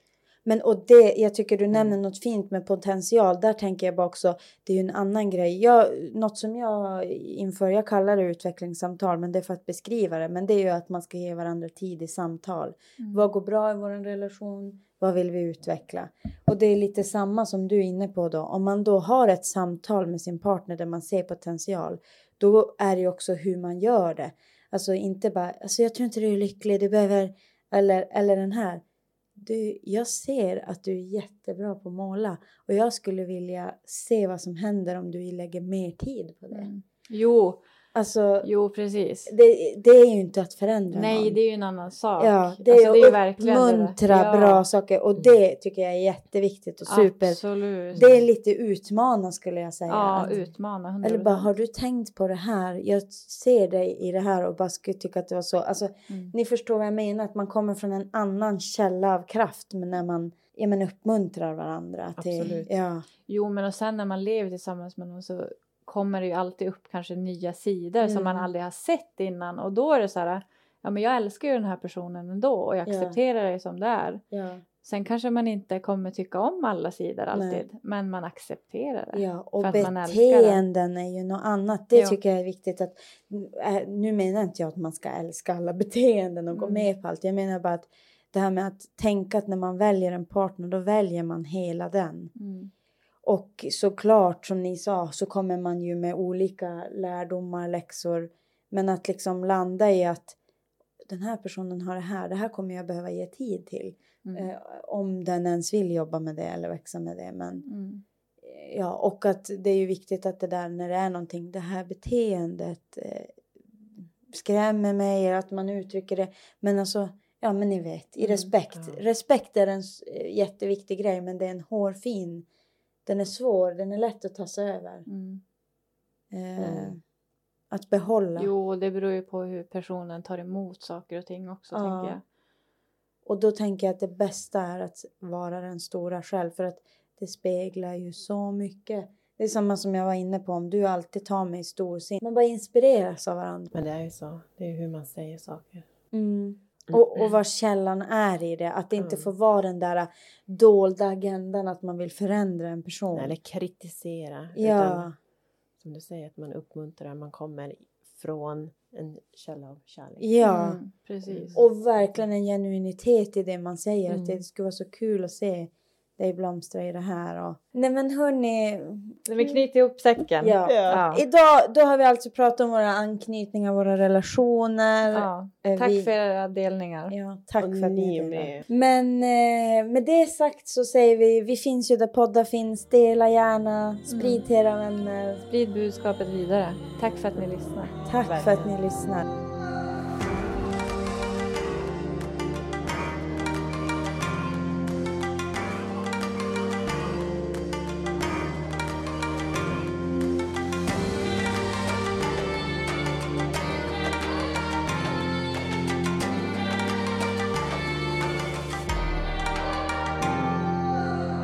Men och det, jag tycker du nämner något fint med potential. Där tänker jag bara också, det är ju en annan grej. Jag, något som jag inför, jag kallar det utvecklingssamtal, men det är för att beskriva det. Men det är ju att man ska ge varandra tid i samtal. Mm. Vad går bra i vår relation? Vad vill vi utveckla? Och det är lite samma som du är inne på då. Om man då har ett samtal med sin partner där man ser potential, då är det ju också hur man gör det. Alltså inte bara, alltså jag tror inte du är lycklig, du behöver, eller, eller den här. Du, jag ser att du är jättebra på att måla och jag skulle vilja se vad som händer om du lägger mer tid på det. Mm. Jo, Alltså, jo precis. det, det är ju inte att förändra Nej, någon. det är ju en annan sak. Ja, det är Alltså, ju ju att verkligen det uppmuntra Ja, bra saker och det tycker jag är jätteviktigt och super. Absolut. Det är lite utmana skulle jag säga. Ja, Att- utmana. 100%. Eller bara, har du tänkt på det här? Jag ser dig i det här och bara skulle tycka att det var så. Alltså, Mm. ni förstår vad jag menar, att man kommer från en annan källa av kraft men när man ja, men uppmuntrar varandra. Till, Absolut. ja, Jo, men och sen när man lever tillsammans med någon så kommer det ju alltid upp kanske nya sidor som man Mm. aldrig har sett innan och då är det så här, ja men jag älskar ju den här personen ändå och jag Ja. accepterar dig som det är. ja, Sen kanske man inte kommer tycka om alla sidor alltid, Nej. men man accepterar det. ja. Och För att man älskar det. beteenden är ju något annat. Det Ja. tycker jag är viktigt. att äh, Nu menar inte jag att man ska älska alla beteenden och gå Mm. med på allt. Jag menar bara att det här med att tänka att när man väljer en partner då väljer man hela den. Mm. Och såklart som ni sa så kommer man ju med olika lärdomar, läxor. Men att liksom landa i att den här personen har det här, det här kommer jag behöva ge tid till. Mm. Eh, om den ens vill jobba med det eller växa med det. Men Mm. ja, och att det är ju viktigt att det där när det är någonting, det här beteendet eh, skrämmer mig, att man uttrycker det. Men alltså, ja men ni vet, i Mm, respekt. ja. Respekt är en eh, jätteviktig grej, men det är en hårfin, den är svår, den är lätt att ta sig över. Mm. Eh, Mm. Att behålla. Jo, det beror ju på hur personen tar emot saker och ting också Ja. tänker jag. Och då tänker jag att det bästa är att vara den stora själv, för att det speglar ju så mycket. Det är samma som jag var inne på, om du alltid tar mig i storsint. Man bara inspireras av varandra. Men det är ju så. Det är ju hur man säger saker. Mm. Och, och vad källan är i det. Att det inte Mm. får vara den där dolda agendan att man vill förändra en person. Eller kritisera. ja, Utan, som du säger, att man uppmuntrar. Man kommer från en källa av kärlek. ja. Mm, precis. Och verkligen en genuinitet i det man säger. Att Mm. det skulle vara så kul att se dig blomstra i det här. Och... Nej men hörni. Vi knyter ihop säcken. Ja. Ja. Idag då har vi alltså pratat om våra anknytningar, våra relationer. Ja. Eh, Tack vi- för era delningar. Ja, tack Och för att ni är med. Men eh, med det sagt så säger vi, vi finns ju där poddar finns. Dela gärna, sprid Mm. till era vänner. Sprid budskapet vidare. Tack för att ni lyssnar. Tack för att ni lyssnar.